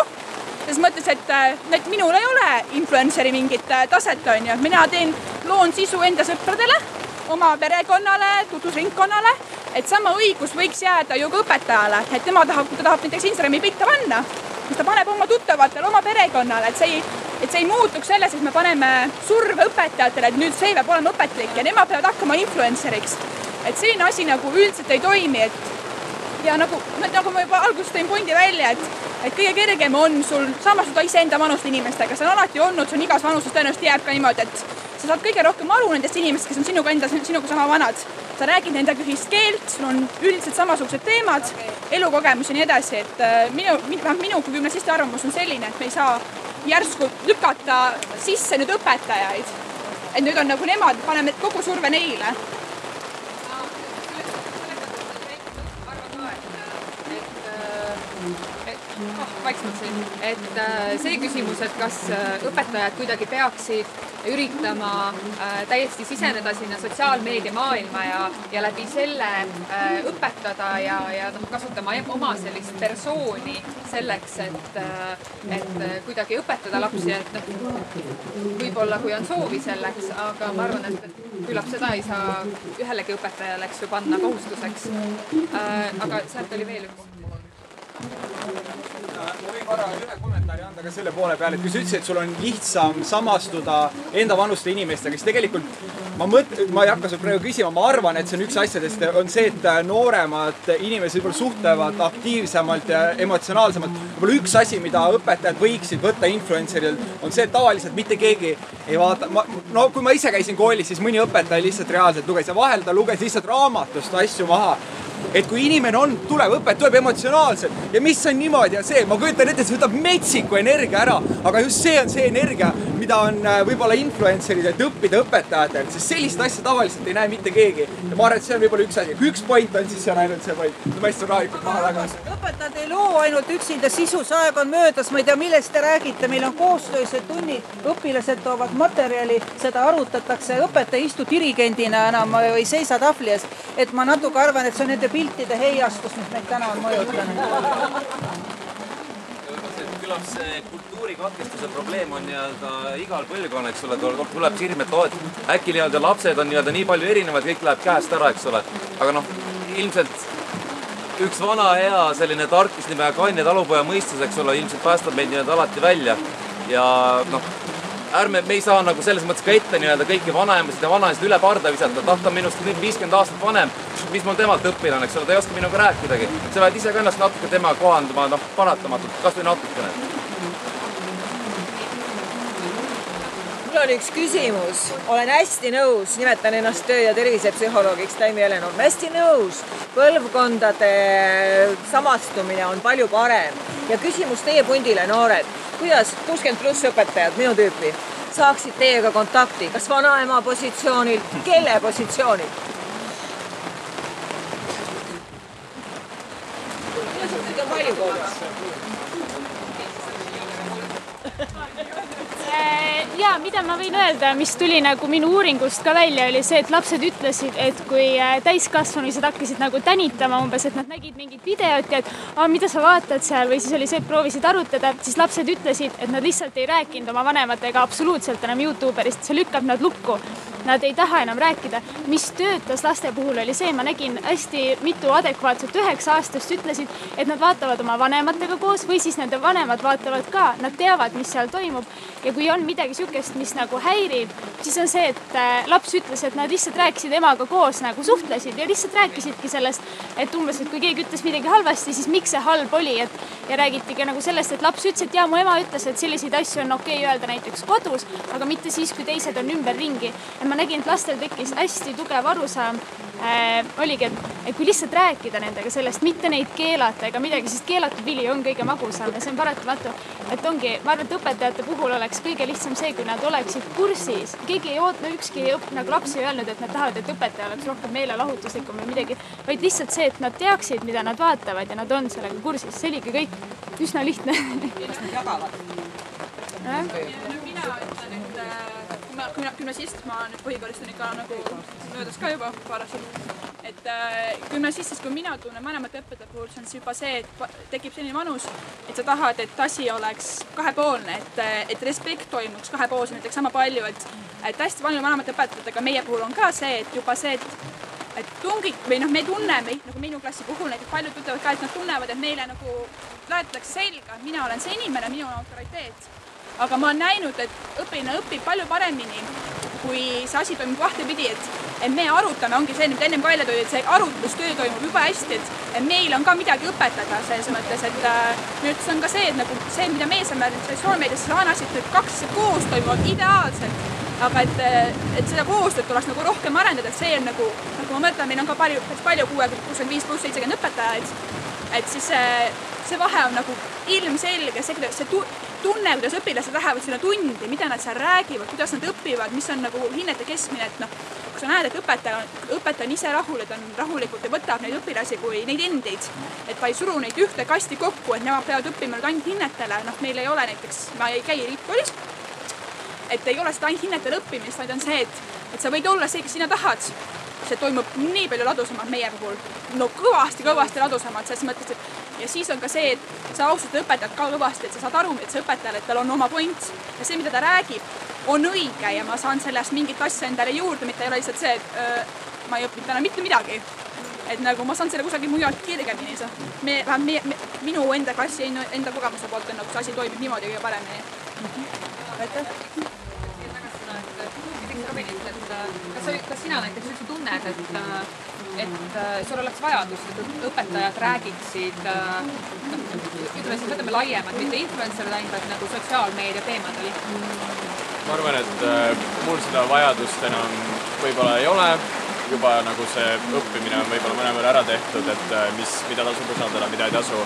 selles mõttes, et, et minul ei ole influencer'i mingit äh, taset, on ju, mina teen, loon sisu enda sõpradele, oma perekonnale, tutvusringkonnale, et sama õigus võiks jääda ju ka õpetajale, et tema tahab, kui ta tahab näiteks Instagrami pilte panna, siis ta paneb oma tuttavatele, oma perekonnale, et see ei, et see ei muutuks selles, et me paneme surve õpetajatele, et nüüd see peab olema õpetlik ja nemad peavad hakkama influencer'iks. et selline asi nagu üldiselt ei toimi, et ja nagu, nagu ma juba alguses tõin pundi välja, et et kõige kergem on sul samastuda iseenda vanuste inimestega, see on alati olnud, see on igas vanuses tõenäoliselt jääb ka niimoodi, et sa saad kõige rohkem aru nendest inimestest, kes on sinuga enda, sinuga sama vanad. sa räägid nendega ühist keelt, sul on üldiselt samasugused teemad, elukogemus ja nii edasi, et äh, minu, vähemalt minu kui gümnasisti arvamus on selline, et me ei saa järsku lükata sisse nüüd õpetajaid. et nüüd on nagu nemad, paneme kogu surve neile vaiksemalt siin, et äh, see küsimus, et kas äh, õpetajad kuidagi peaksid üritama äh, täiesti siseneda sinna sotsiaalmeedia maailma ja, ja läbi selle õpetada ja, ja noh, kasutama oma sellist persooni selleks, et et kuidagi õpetada lapsi, et noh, võib-olla kui on soovi selleks, aga ma arvan, et küllap seda ei saa ühelegi õpetajale, eks ju, panna kohustuseks. Aga sealt oli veel üks ma võin korra ühe kommentaari anda ka selle poole peale, et kui sa ütlesid, et sul on lihtsam samastuda enda vanuste inimestega, siis tegelikult ma mõt-, ma ei hakka sult praegu küsima, ma arvan, et see on üks asjadest, on see, et nooremad inimesed võib-olla suhtlevad aktiivsemalt ja emotsionaalsemalt. võib-olla üks asi, mida õpetajad võiksid võtta influencer'il, on see, et tavaliselt mitte keegi ei vaata, ma, no kui ma ise käisin koolis, siis mõni õpetaja lihtsalt reaalselt luges ja vahel ta luges lihtsalt raamatust asju maha. Et kui inimene on, tuleb õpet, tuleb emotsionaalselt. Ja mis on niimoodi ja see, ma kujutan ette, see võtab metsiku energia ära, aga just see on see energia, mida on äh, võib-olla influencer'id, et õppida õpetajatelt, sest sellist asja tavaliselt ei näe mitte keegi. ja ma arvan, et see on võib-olla üks asi, kui üks point on, siis see on ainult see point. ma istun rahulikult maha tagasi. õpetajad ei loo ainult üksinda sisus, aeg on möödas, ma ei tea, millest te räägite, meil on koostöösed tunnid, õpilased toovad materjali, seda arutatakse, õpetaja ei istu dirigendina enam või ei seisa tahvli ees. et ma natuke arvan, et see on nende piltide heiastus, mis meid täna on mõjutanud küllap see kultuurikatkestuse probleem on nii-öelda igal põlvkonnal, eks ole, tuleb silme, et oo, et äkki nii-öelda lapsed on nii-öelda nii palju erinevad, kõik läheb käest ära, eks ole. aga noh, ilmselt üks vana hea selline tarkus nimega kaine talupoja mõistus, eks ole, ilmselt päästab meid nii-öelda alati välja. ja noh, ärme, me ei saa nagu selles mõttes ka ette nii-öelda kõiki vanaemasid ja vanaisasid üle parda visata, et ah, ta on minust nüüd viiskümmend aastat vanem. mis mul temalt õppida on, eks ole, ta ei oska minuga rääkidagi. sa pead ise ka ennast natuke temaga kohanduma, noh, paratamatult, kasvõi natukene. Mul on üks küsimus, olen hästi nõus, nimetan ennast töö- ja tervisepsühholoogiks Taimi Helen, olen hästi nõus. põlvkondade samastumine on palju parem ja küsimus teie pundile, noored kuidas kuuskümmend pluss õpetajad, minu tüüpi, saaksid teiega kontakti, kas vanaema positsioonilt, kelle positsioonilt? Neid on palju koolis ja mida ma võin öelda, mis tuli nagu minu uuringust ka välja, oli see, et lapsed ütlesid, et kui äh, täiskasvanulised hakkasid nagu tänitama umbes, et nad nägid mingit videot ja et aa, mida sa vaatad seal või siis oli see, et proovisid arutada, siis lapsed ütlesid, et nad lihtsalt ei rääkinud oma vanematega absoluutselt enam Youtuberist, see lükkab nad lukku nad ei taha enam rääkida. mis töötas laste puhul oli see, ma nägin hästi mitu adekvaatset üheksa aastast ütlesid, et nad vaatavad oma vanematega koos või siis nende vanemad vaatavad ka, nad teavad, mis seal toimub. ja kui on midagi sihukest, mis nagu häirib, siis on see, et äh, laps ütles, et nad lihtsalt rääkisid emaga koos nagu suhtlesid ja lihtsalt rääkisidki sellest, et umbes, et kui keegi ütles midagi halvasti, siis miks see halb oli, et ja räägiti ka nagu sellest, et laps ütles, et ja mu ema ütles, et selliseid asju on okei okay öelda näiteks kodus, aga mitte siis, kui teised on ümberringi. ja ma nägin, et lastel tekkis hästi tugev arusaam äh,. oligi, et, et kui lihtsalt rääkida nendega sellest, mitte neid keelata ega midagi, sest keelatud vili on kõige magusam ja see on paratamatu. et ongi, ma arvan, et õpetajate puhul oleks kõige lihtsam see, kui nad oleksid kursis. keegi ei oot-, no ükski õp-, nagu laps ei öelnud, et nad tahavad, et õpetaja oleks rohkem meelelahutuslikum või midagi, vaid lihtsalt see, et nad teaksid, mida nad vaatavad ja nad on sellega kursis, see oligi kõik üsna lihtne. kas nad jagavad? mina ütlen, et äh, kui ma, kui ma gümnasist, ma nüüd põhikoolist on ikka nagu möödas ka juba paar aastat. Et äh, gümnasistis, kui mina tunnen vanemate õpetajate puhul, see on siis juba see, et tekib selline vanus, et sa tahad, et asi oleks kahepoolne, et, et respekt toimuks kahepoolselt, näiteks sama palju, et, et hästi palju vanemate õpetajatega meie puhul on ka see, et juba see, et et tungik või noh, me tunneme nagu minu klassi puhul näiteks paljud ütlevad ka, et nad tunnevad, et neile nagu laetatakse selga, mina olen see inimene, minu autoriteet aga ma olen näinud, et õpilane õpib palju paremini, kui see asi toimub kahtepidi, et, et me arutame, ongi see, mida ennem ka välja tuli, et see arutlustöö toimub jube hästi, et, meil on ka midagi õpetada selles mõttes, et äh, minu arvates on ka see, et nagu see, mida meie saame sotsiaalmeedias laenasid, need kaks koos toimuvad ideaalselt aga et, et seda koostööd tuleks nagu rohkem arendada, et see on nagu, nagu ma mõtlen, meil on ka palju, päris palju kuuekümne, kuuskümmend viis pluss seitsekümmend õpetajaid. et siis see, see vahe on nagu ilmselge, see, see tunne, kuidas õpilased lähevad sinna tundi, mida nad seal räägivad, kuidas nad õpivad, mis on nagu hinnete keskmine, et noh, kui sa näed, et õpetaja, õpetaja on ise rahul ta on rahulikult ja võtab neid õpilasi kui neid endid, et ta ei suru neid ühte kasti kokku, et nemad peavad õppima nüüd ainult hinnetele, noh, meil ei ole näiteks, ma ei käi eliitkoolis, et ei ole seda ainult hinnetele õppimist, vaid on see, et, et sa võid olla see, kes sina tahad see toimub nii palju ladusamalt meie puhul, no kõvasti-kõvasti ladusamalt selles mõttes, et ja siis on ka see, et sa austad õpetajat ka kõvasti, et sa saad aru, et see õpetajal, et tal on oma point ja see, mida ta räägib, on õige ja ma saan sellest mingit asja endale juurde, mitte ei ole lihtsalt see, et öö, ma ei õppinud täna mitte midagi. et nagu ma saan selle kusagil mujalt kergemini, me, vähemalt me, me, minu enda klassi enda kogemuse poolt on nagu see asi toimib niimoodi kõige paremini. aitäh Robinit, et kas kas sina näiteks üldse tunned, et, et sul oleks vajadust, et õpetajad räägiksid noh, ütleme siis, võtame laiemalt, mitte influencer'id ainult, vaid nagu sotsiaalmeedia teemadel? ma arvan, et äh, mul seda vajadust enam võib-olla ei ole juba nagu see õppimine on võib-olla mõnevõrra ära tehtud, et äh, mis, mida tasub usaldada, mida ei tasu.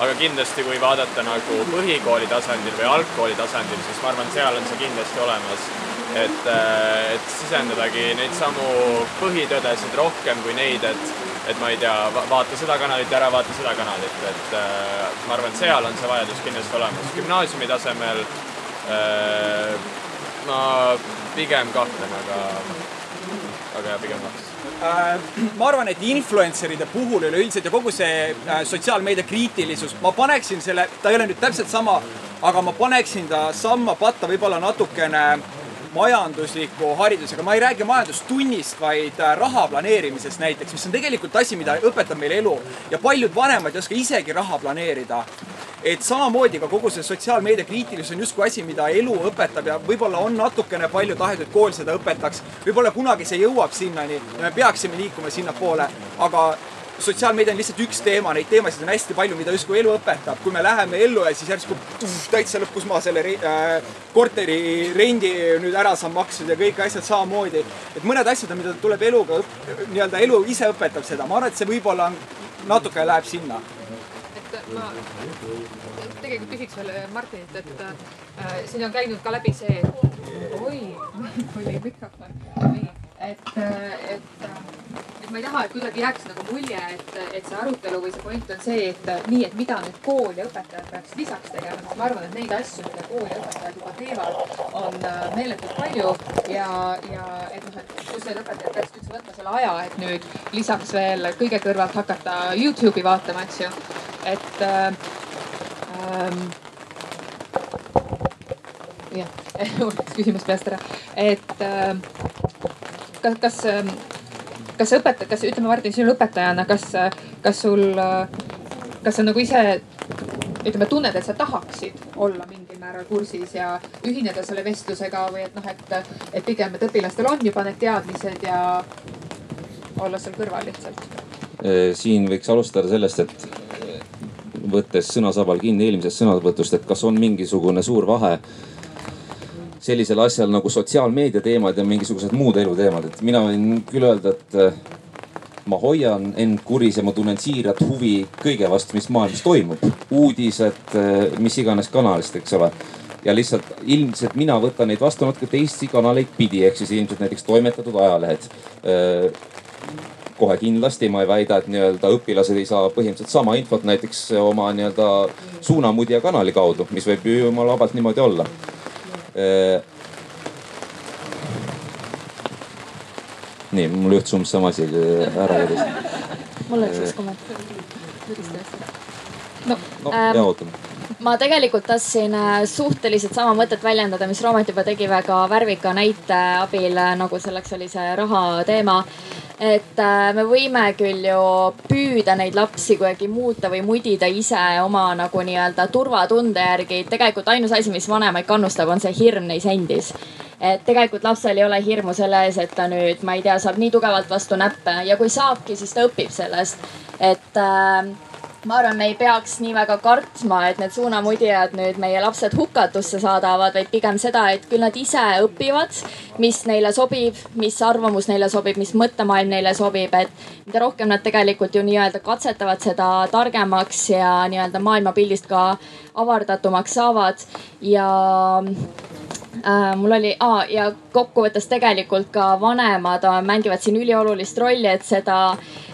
aga kindlasti, kui vaadata nagu põhikooli tasandil või algkooli tasandil, siis ma arvan, seal on see kindlasti olemas et, äh, et sisendadagi neid samu põhitõdesid rohkem kui neid, et, et ma ei tea, vaata seda kanalit ära vaata seda kanalit, et äh, ma arvan, et seal on see vajadus kindlasti olemas. gümnaasiumi tasemel äh, ma pigem kahtlen, aga, aga jah, pigem kahtlen äh, ma arvan, et influencer'ide puhul üleüldiselt ja kogu see äh, sotsiaalmeedia kriitilisus, ma paneksin selle, ta ei ole nüüd täpselt sama, aga ma paneksin ta samma patta võib-olla natukene majandusliku haridusega, ma ei räägi majandustunnist, vaid äh, raha planeerimisest näiteks, mis on tegelikult asi, mida õpetab meile elu ja paljud vanemad ei oska isegi raha planeerida. et samamoodi ka kogu see sotsiaalmeedia kriitilisus on justkui asi, mida elu õpetab ja võib-olla on natukene palju tahetud, et kool seda õpetaks. võib-olla kunagi see jõuab sinnani ja me peaksime liikuma sinnapoole, aga sotsiaalmeedia on lihtsalt üks teema, neid teemasid on hästi palju, mida justkui elu õpetab. kui me läheme ellu ja siis järsku tuff, täitsa lõpp, kus ma selle äh, korteri rendi nüüd ära saan makstud ja kõik asjad samamoodi. et mõned asjad on, mida tuleb eluga, nii-öelda elu ise õpetab seda, ma arvan, et see võib-olla natuke läheb sinna. et ma tegelikult küsiks veel Martinilt, et äh, siin on käinud ka läbi see, oi, oli mikrofon, et, äh, et äh, et ma ei taha, et kuidagi jääks nagu mulje, et, et see arutelu või see point on see, et nii, et mida nüüd kool ja õpetajad peaks lisaks tegema, sest ma arvan, et neid asju, mida kool ja õpetajad juba teevad, on äh, meeletult palju ja, ja et noh, et kus need õpetajad peaksid üldse võtma selle aja, et nüüd lisaks veel kõige kõrvalt hakata Youtube'i vaatama, eks ju. et äh, ähm, jah, mul läks küsimus peast ära, et äh, kas, kas, kas sa õpetad, kas ütleme, Martin, sinu õpetajana, kas, kas sul, kas sa nagu ise ütleme, tunned, et sa tahaksid olla mingil määral kursis ja ühineda selle vestlusega või et noh, et, et pigem, et õpilastel on juba need teadmised ja olla seal kõrval lihtsalt? siin võiks alustada sellest, et võttes sõnasabal kinni eelmisest sõnavõtust, et kas on mingisugune suur vahe sellisel asjal nagu sotsiaalmeedia teemad ja mingisugused muud eluteemad, et mina võin küll öelda, et ma hoian end kuris ja ma tunnen siirat huvi kõige vastu, mis maailmas toimub. uudised, mis iganes kanalist, eks ole. ja lihtsalt ilmselt mina võtan neid vastu natuke teisi kanaleid pidi, ehk siis ilmselt näiteks toimetatud ajalehed kohe kindlasti ma ei väida, et nii-öelda õpilased ei saa põhimõtteliselt sama infot näiteks oma nii-öelda suunamudja kanali kaudu, mis võib ju jumala vabalt niimoodi olla. Nii, mul juhtus umbes sama asi ära kadus. mul oleks üks kommentaar. no, no ähm, ja ootame ma tegelikult tahtsin äh, suhteliselt sama mõtet väljendada, mis Roomet juba tegi väga värvika näite abil, äh, nagu selleks oli see raha teema. Et äh, me võime küll ju püüda neid lapsi kuidagi muuta või mudida ise oma nagu nii-öelda turvatunde järgi. tegelikult ainus asi, mis vanemaid kannustab, on see hirm neis endis et tegelikult lapsel ei ole hirmu selle ees, et ta nüüd, ma ei tea, saab nii tugevalt vastu näppe ja kui saabki, siis ta õpib sellest. et äh, ma arvan, me ei peaks nii väga kartma, et need suunamudijad nüüd meie lapsed hukatusse saadavad, vaid pigem seda, et küll nad ise õpivad, mis neile sobib, mis arvamus neile sobib, mis mõttemaailm neile sobib, et mida rohkem nad tegelikult ju nii-öelda katsetavad, seda targemaks ja nii-öelda maailmapildist ka avardatumaks saavad. Ja äh, mul oli ah, ja kokkuvõttes tegelikult ka vanemad äh, mängivad siin üliolulist rolli, et seda äh,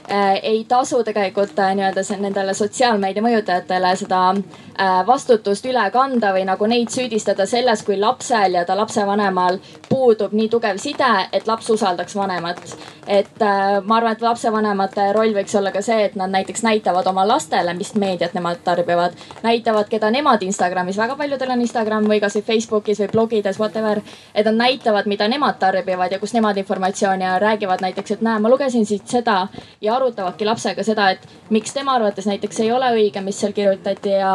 ei tasu tegelikult äh, nii-öelda nendele sotsiaalmeedia mõjutajatele seda äh, vastutust üle kanda või nagu neid süüdistada selles, kui lapsel ja ta lapsevanemal puudub nii tugev side, et laps usaldaks vanemat. et äh, ma arvan, et lapsevanemate roll võiks olla ka see, et nad näiteks näitavad oma lastele, mis meediat nemad tarbivad, näitavad, keda nemad Instagramis, väga paljudel on Instagram või kasvõi Facebookis või blogides, whatever. et nad näitavad, mida nemad tarbivad ja kust nemad informatsiooni ja räägivad näiteks, et näe, ma lugesin siit seda ja arutavadki lapsega seda, et miks tema arvates näiteks ei ole õige, mis seal kirjutati ja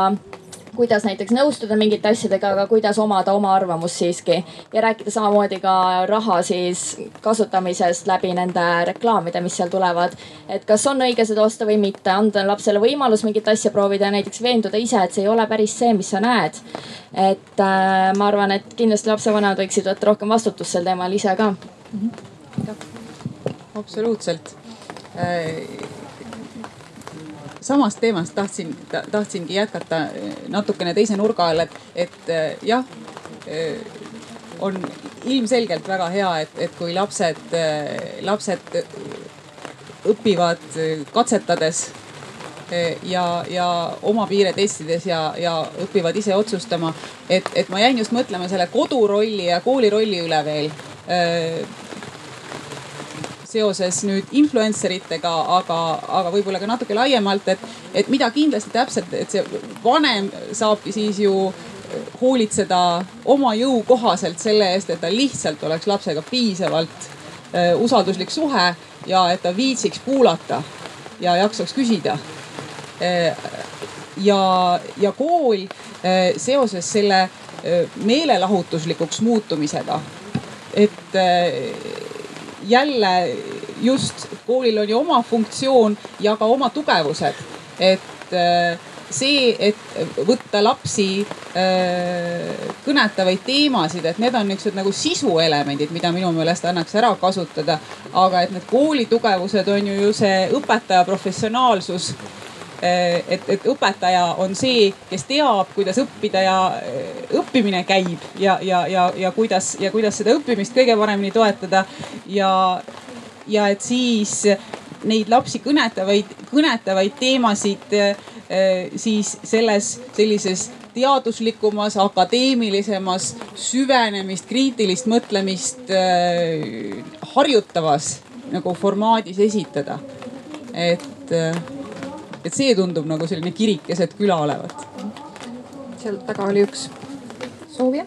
kuidas näiteks nõustuda mingite asjadega, aga kuidas omada oma arvamust siiski. ja rääkida samamoodi ka raha siis kasutamisest läbi nende reklaamide, mis seal tulevad. et kas on õige seda osta või mitte, anda lapsele võimalus mingit asja proovida ja näiteks veenduda ise, et see ei ole päris see, mis sa näed. et äh, ma arvan, et kindlasti lapsevanemad võiksid võtta rohkem vastutust sel teemal ise ka mm. -hmm. absoluutselt samast teemast tahtsin, tahtsingi jätkata natukene teise nurga all, et, et jah, on ilmselgelt väga hea, et, et kui lapsed, lapsed õpivad katsetades ja, ja oma piire testides ja, ja õpivad ise otsustama. et, et ma jäin just mõtlema selle kodurolli ja kooli rolli üle veel seoses nüüd influencer itega, aga, aga võib-olla ka natuke laiemalt, et, et mida kindlasti täpselt, et see vanem saabki siis ju hoolitseda oma jõu kohaselt selle eest, et tal lihtsalt oleks lapsega piisavalt äh, usalduslik suhe ja et ta viitsiks kuulata ja jaksaks küsida äh,. ja, ja kool äh, seoses selle meelelahutuslikuks muutumisega, et jälle just koolil on ju oma funktsioon ja ka oma tugevused. et äh, see, et võtta lapsi äh, kõnetavaid teemasid, et need on niisugused nagu sisuelemendid, mida minu meelest annaks ära kasutada. aga et need kooli tugevused on ju, ju see õpetaja professionaalsus et, et õpetaja on see, kes teab, kuidas õppida ja õppimine käib ja, ja, ja, ja kuidas ja kuidas seda õppimist kõige paremini toetada. ja, ja et siis neid lapsi kõnetavaid, kõnetavaid teemasid siis selles sellises teaduslikumas, akadeemilisemas süvenemist, kriitilist mõtlemist harjutavas nagu formaadis esitada. et, et see tundub nagu selline kirik keset küla olevat. seal taga oli üks soovija.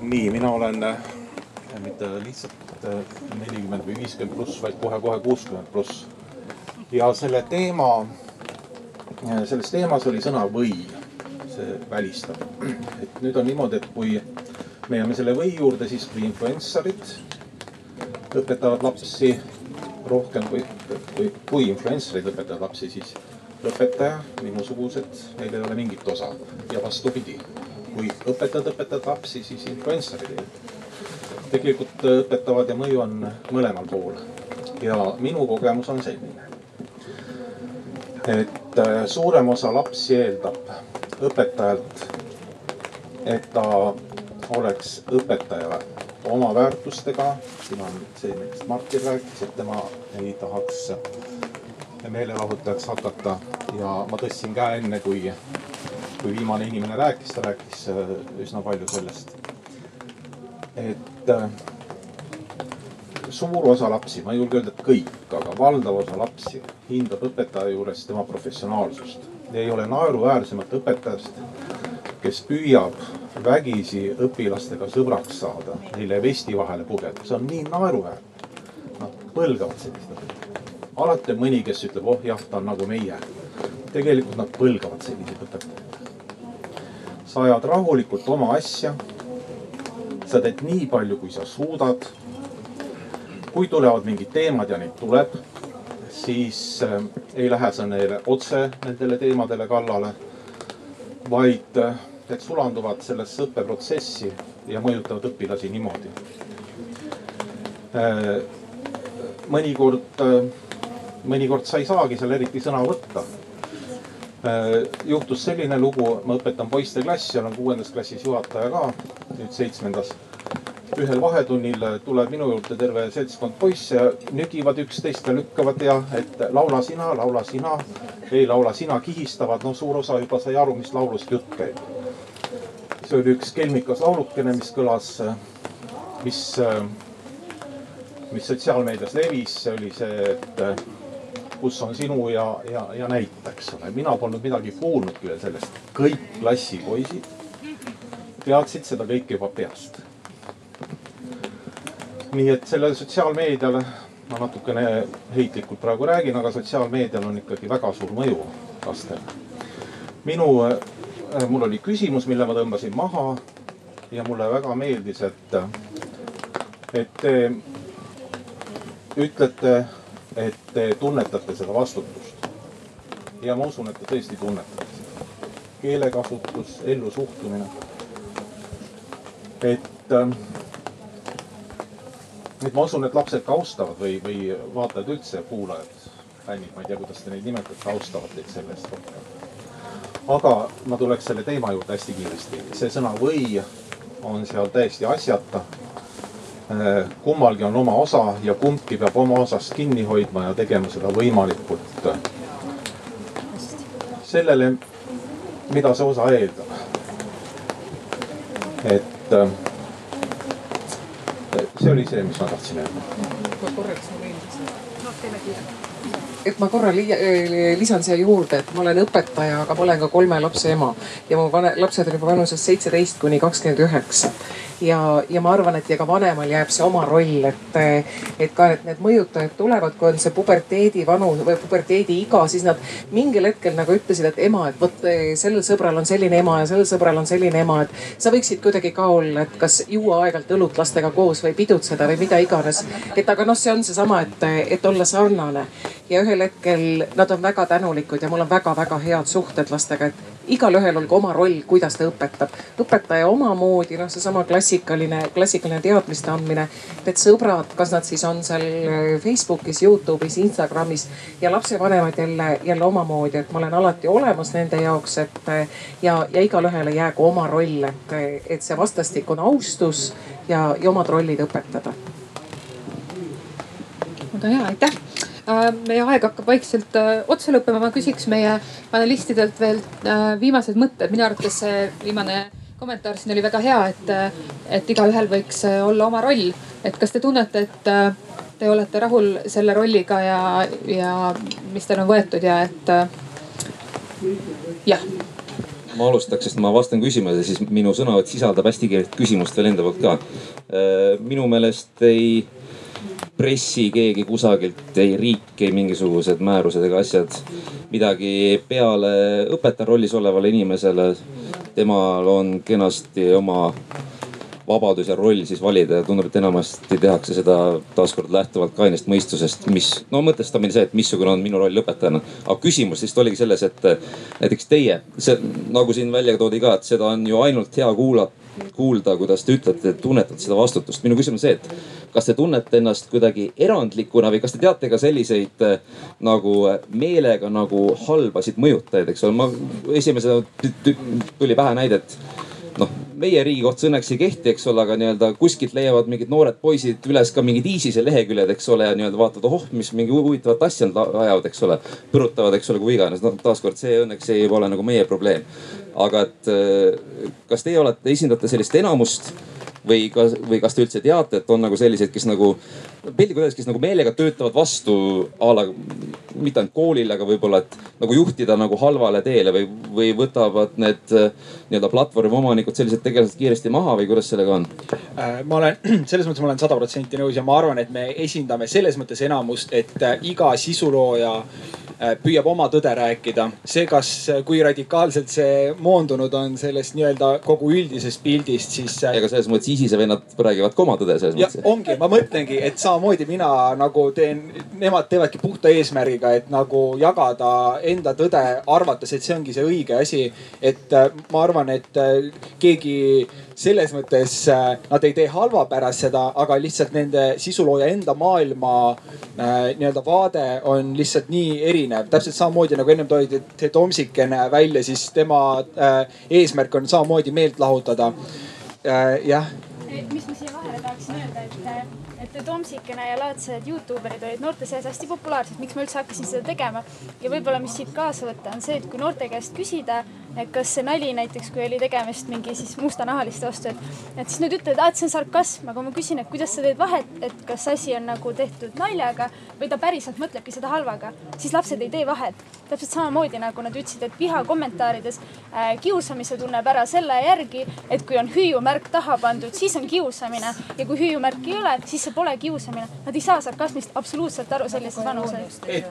nii, mina olen mitte lihtsalt äh, nelikümmend või viiskümmend pluss, vaid kohe-kohe kuuskümmend pluss. ja selle teema, selles teemas oli sõna või, see välistab. et nüüd on niimoodi, et kui me jääme selle või juurde, siis kui influencerid õpetavad lapsi rohkem kui, kui, kui influencerid õpetavad lapsi, siis õpetaja, minusugused, neil ei ole mingit osa. Ja vastupidi, kui õpetajad õpetavad lapsi, siis influencerid tegelikult õpetavad ja mõju on mõlemal pool. Ja minu kogemus on selline, et äh, suurem osa lapsi eeldab õpetajalt, et ta oleks õpetaja oma väärtustega. siin on see, millest Martin rääkis, et tema ei tahaks meelelahutajaks hakata ja ma tõstsin käe enne, kui, kui viimane inimene rääkis, ta rääkis äh, üsna palju sellest. et äh, suur osa lapsi, ma ei julge öelda, et kõik, aga valdav osa lapsi hindab õpetaja juures tema professionaalsust. ei ole naeruväärsemat õpetajast, kes püüab vägisi õpilastega sõbraks saada, neile vesti vahele pugeda, see on nii naeruväärne. Nad põlgavad sellist asja alati on mõni, kes ütleb, oh jah, ta on nagu meie. tegelikult nad põlgavad selliseid õpetajaid. sa ajad rahulikult oma asja. sa teed nii palju, kui sa suudad. kui tulevad mingid teemad ja neid tuleb, siis äh, ei lähe sa neile otse nendele teemadele kallale, vaid äh, need sulanduvad sellesse õppeprotsessi ja mõjutavad õpilasi niimoodi äh,. mõnikord äh, mõnikord sa ei saagi seal eriti sõna võtta. Äh, juhtus selline lugu, ma õpetan poisteklassi, olen kuuendas klassis juhataja ka, nüüd seitsmendas. ühel vahetunnil tuleb minu juurde terve seltskond poisse ja nügivad üksteist ja lükkavad ja et laula sina, laula sina. ei laula sina, kihistavad, no suur osa juba sai aru, mis laulust jutt käib. See oli üks kelmikas laulukene, mis kõlas, mis, mis sotsiaalmeedias levis, see oli see, et kus on sinu ja, ja, ja näita, eks ole. mina polnud midagi kuulnudki veel sellest. kõik klassipoisid teadsid seda kõike juba peast. nii et sellele sotsiaalmeediale, ma natukene heitlikult praegu räägin, aga sotsiaalmeedial on ikkagi väga suur mõju lastele. minu, mul oli küsimus, mille ma tõmbasin maha ja mulle väga meeldis, et, et te ütlete et te tunnetate seda vastutust. ja ma usun, et te tõesti tunnetate seda. keelekasutus, ellusuhtumine. et, ähm, et ma usun, et lapsed ka austavad või, või vaatajad üldse, kuulajad, fännid, ma ei tea, kuidas te neid nimetate, austavad teid selle eest rohkem. Aga ma tuleks selle teema juurde hästi kiiresti. see sõna või on seal täiesti asjata Äh, kummalgi on oma osa ja kumbki peab oma osast kinni hoidma ja tegema seda võimalikult sellele, mida see osa eeldab. et äh, see oli see, mis ma tahtsin öelda. ma korraks võin. noh, teeme kiirelt et ma korra li lisan siia juurde, et ma olen õpetaja, aga ma olen ka kolme lapse ema. Ja mu lapsed on juba vanuses seitseteist kuni kakskümmend üheksa ja, ja ma arvan, et ja ka vanemal jääb see oma roll, et, et ka need, need mõjutajad tulevad, kui on see puberteedi vanus või puberteedi iga, siis nad mingil hetkel nagu ütlesid, et ema, et vot sellel sõbral on selline ema ja sellel sõbral on selline ema, et sa võiksid kuidagi ka olla, et kas juua aeg-ajalt õlut lastega koos või pidutseda või mida iganes. et aga noh, see on seesama, et, et olla sarnane ja ühel hetkel nad on väga tänulikud ja mul on väga-väga head suhted lastega, et igalühel olgu oma roll, kuidas ta õpetab. õpetaja omamoodi, noh, seesama klassikaline, klassikaline teadmiste andmine. Need sõbrad, kas nad siis on seal äh, Facebookis, Youtube'is, Instagramis ja lapsevanemad jälle, jälle omamoodi, et ma olen alati olemas nende jaoks, et äh, ja, ja igalühele jäägu oma roll, et, et see vastastikune austus ja, ja omad rollid õpetada. väga hea, aitäh Äh, meie aeg hakkab vaikselt äh, otsa lõppema, ma küsiks meie panelistidelt veel äh, viimased mõtted. minu arvates see viimane kommentaar siin oli väga hea, et, et igaühel võiks olla oma roll. et kas te tunnete, et te olete rahul selle rolliga ja, ja mis teil on võetud ja et jah ma alustaks, sest ma vastan küsimusele, siis minu sõnavõtt sisaldab hästi kiiret küsimust veel enda poolt ka. minu meelest ei pressi keegi kusagilt, ei riik, ei mingisugused määrused ega asjad midagi peale õpetaja rollis olevale inimesele. temal on kenasti oma vabadus ja roll siis valida ja tundub, et enamasti tehakse seda taaskord lähtuvalt kainest mõistusest, mis no mõtestamine see, et missugune on minu roll õpetajana. aga küsimus lihtsalt oligi selles, et näiteks teie, see nagu siin välja toodi ka, et seda on ju ainult hea kuulata kuulda, kuidas te ütlete, et tunnetate seda vastutust. minu küsimus on see, et kas te tunnete ennast kuidagi erandlikuna või kas te teate ka selliseid nagu meelega nagu halbasid mõjutajaid, eks ole. ma esimesena tuli pähe näide, et noh, meie riigi kohta õnneks ei kehti, eks ole, aga nii-öelda kuskilt leiavad mingid noored poisid üles ka mingid ISISe leheküljed, eks ole, ja nii-öelda vaatavad, oh, mis mingi huvitavat asja nad ajavad, eks ole. põrutavad, eks ole, kui iganes. no taaskord see õnneks ei ole nagu meie probleem. Aga et kas teie olete, esindate sellist enamust või kas, või kas te üldse teate, et on nagu selliseid, kes nagu piltlikult öeldes, kes nagu meelega töötavad vastu a la mitte ainult koolile, aga võib-olla, et nagu juhtida nagu halvale teele või, või võtavad need nii-öelda platvormi omanikud sellised tegelased kiiresti maha või kuidas sellega on? Äh, ma olen selles mõttes, ma olen sada protsenti nõus ja ma arvan, et me esindame selles mõttes enamust, et äh, iga sisulooja Äh, püüab oma tõde rääkida. see, kas, äh, kui radikaalselt see moondunud on sellest nii-öelda kogu üldisest pildist, siis. Äh, ega selles mõttes ISISe vennad räägivad ka oma tõde selles mõttes. ongi, ma mõtlengi, et samamoodi mina nagu teen, nemad teevadki puhta eesmärgiga, et nagu jagada enda tõde, arvates, et see ongi see õige asi. et ma arvan, et keegi selles mõttes äh, nad ei tee halva pärast seda, aga lihtsalt nende sisulooja enda maailma äh, nii-öelda vaade on lihtsalt nii erinev. täpselt samamoodi nagu ennem toodi see Tomsikene välja, siis tema äh, eesmärk on samamoodi meelt lahutada. jah. mis ma siia vahele tahaksin öelda, et et Tomsikene ja laadsed Youtube erid olid noorte seas hästi populaarsed, miks ma üldse hakkasin seda tegema. ja võib-olla, mis siit kaasa võtta, on see, et kui noorte käest küsida, et kas see nali näiteks, kui oli tegemist mingi siis mustanahaliste vastu, et, et siis nad ütlevad, et see on sarkasm, aga ma küsin, et kuidas sa teed vahet, et kas asi on nagu tehtud naljaga või ta päriselt mõtlebki seda halvaga, siis lapsed ei tee vahet. täpselt samamoodi nagu nad ütlesid, et viha kommentaarides äh, kiusamise tunneb ära selle järgi, et kui on hüüumärk taha pandud, siis on kiusamine ja kui hüüumärki ei ole, siis see pole kiusamine. Nad ei saa sarkasmist absoluutselt aru sellises vanuses. et,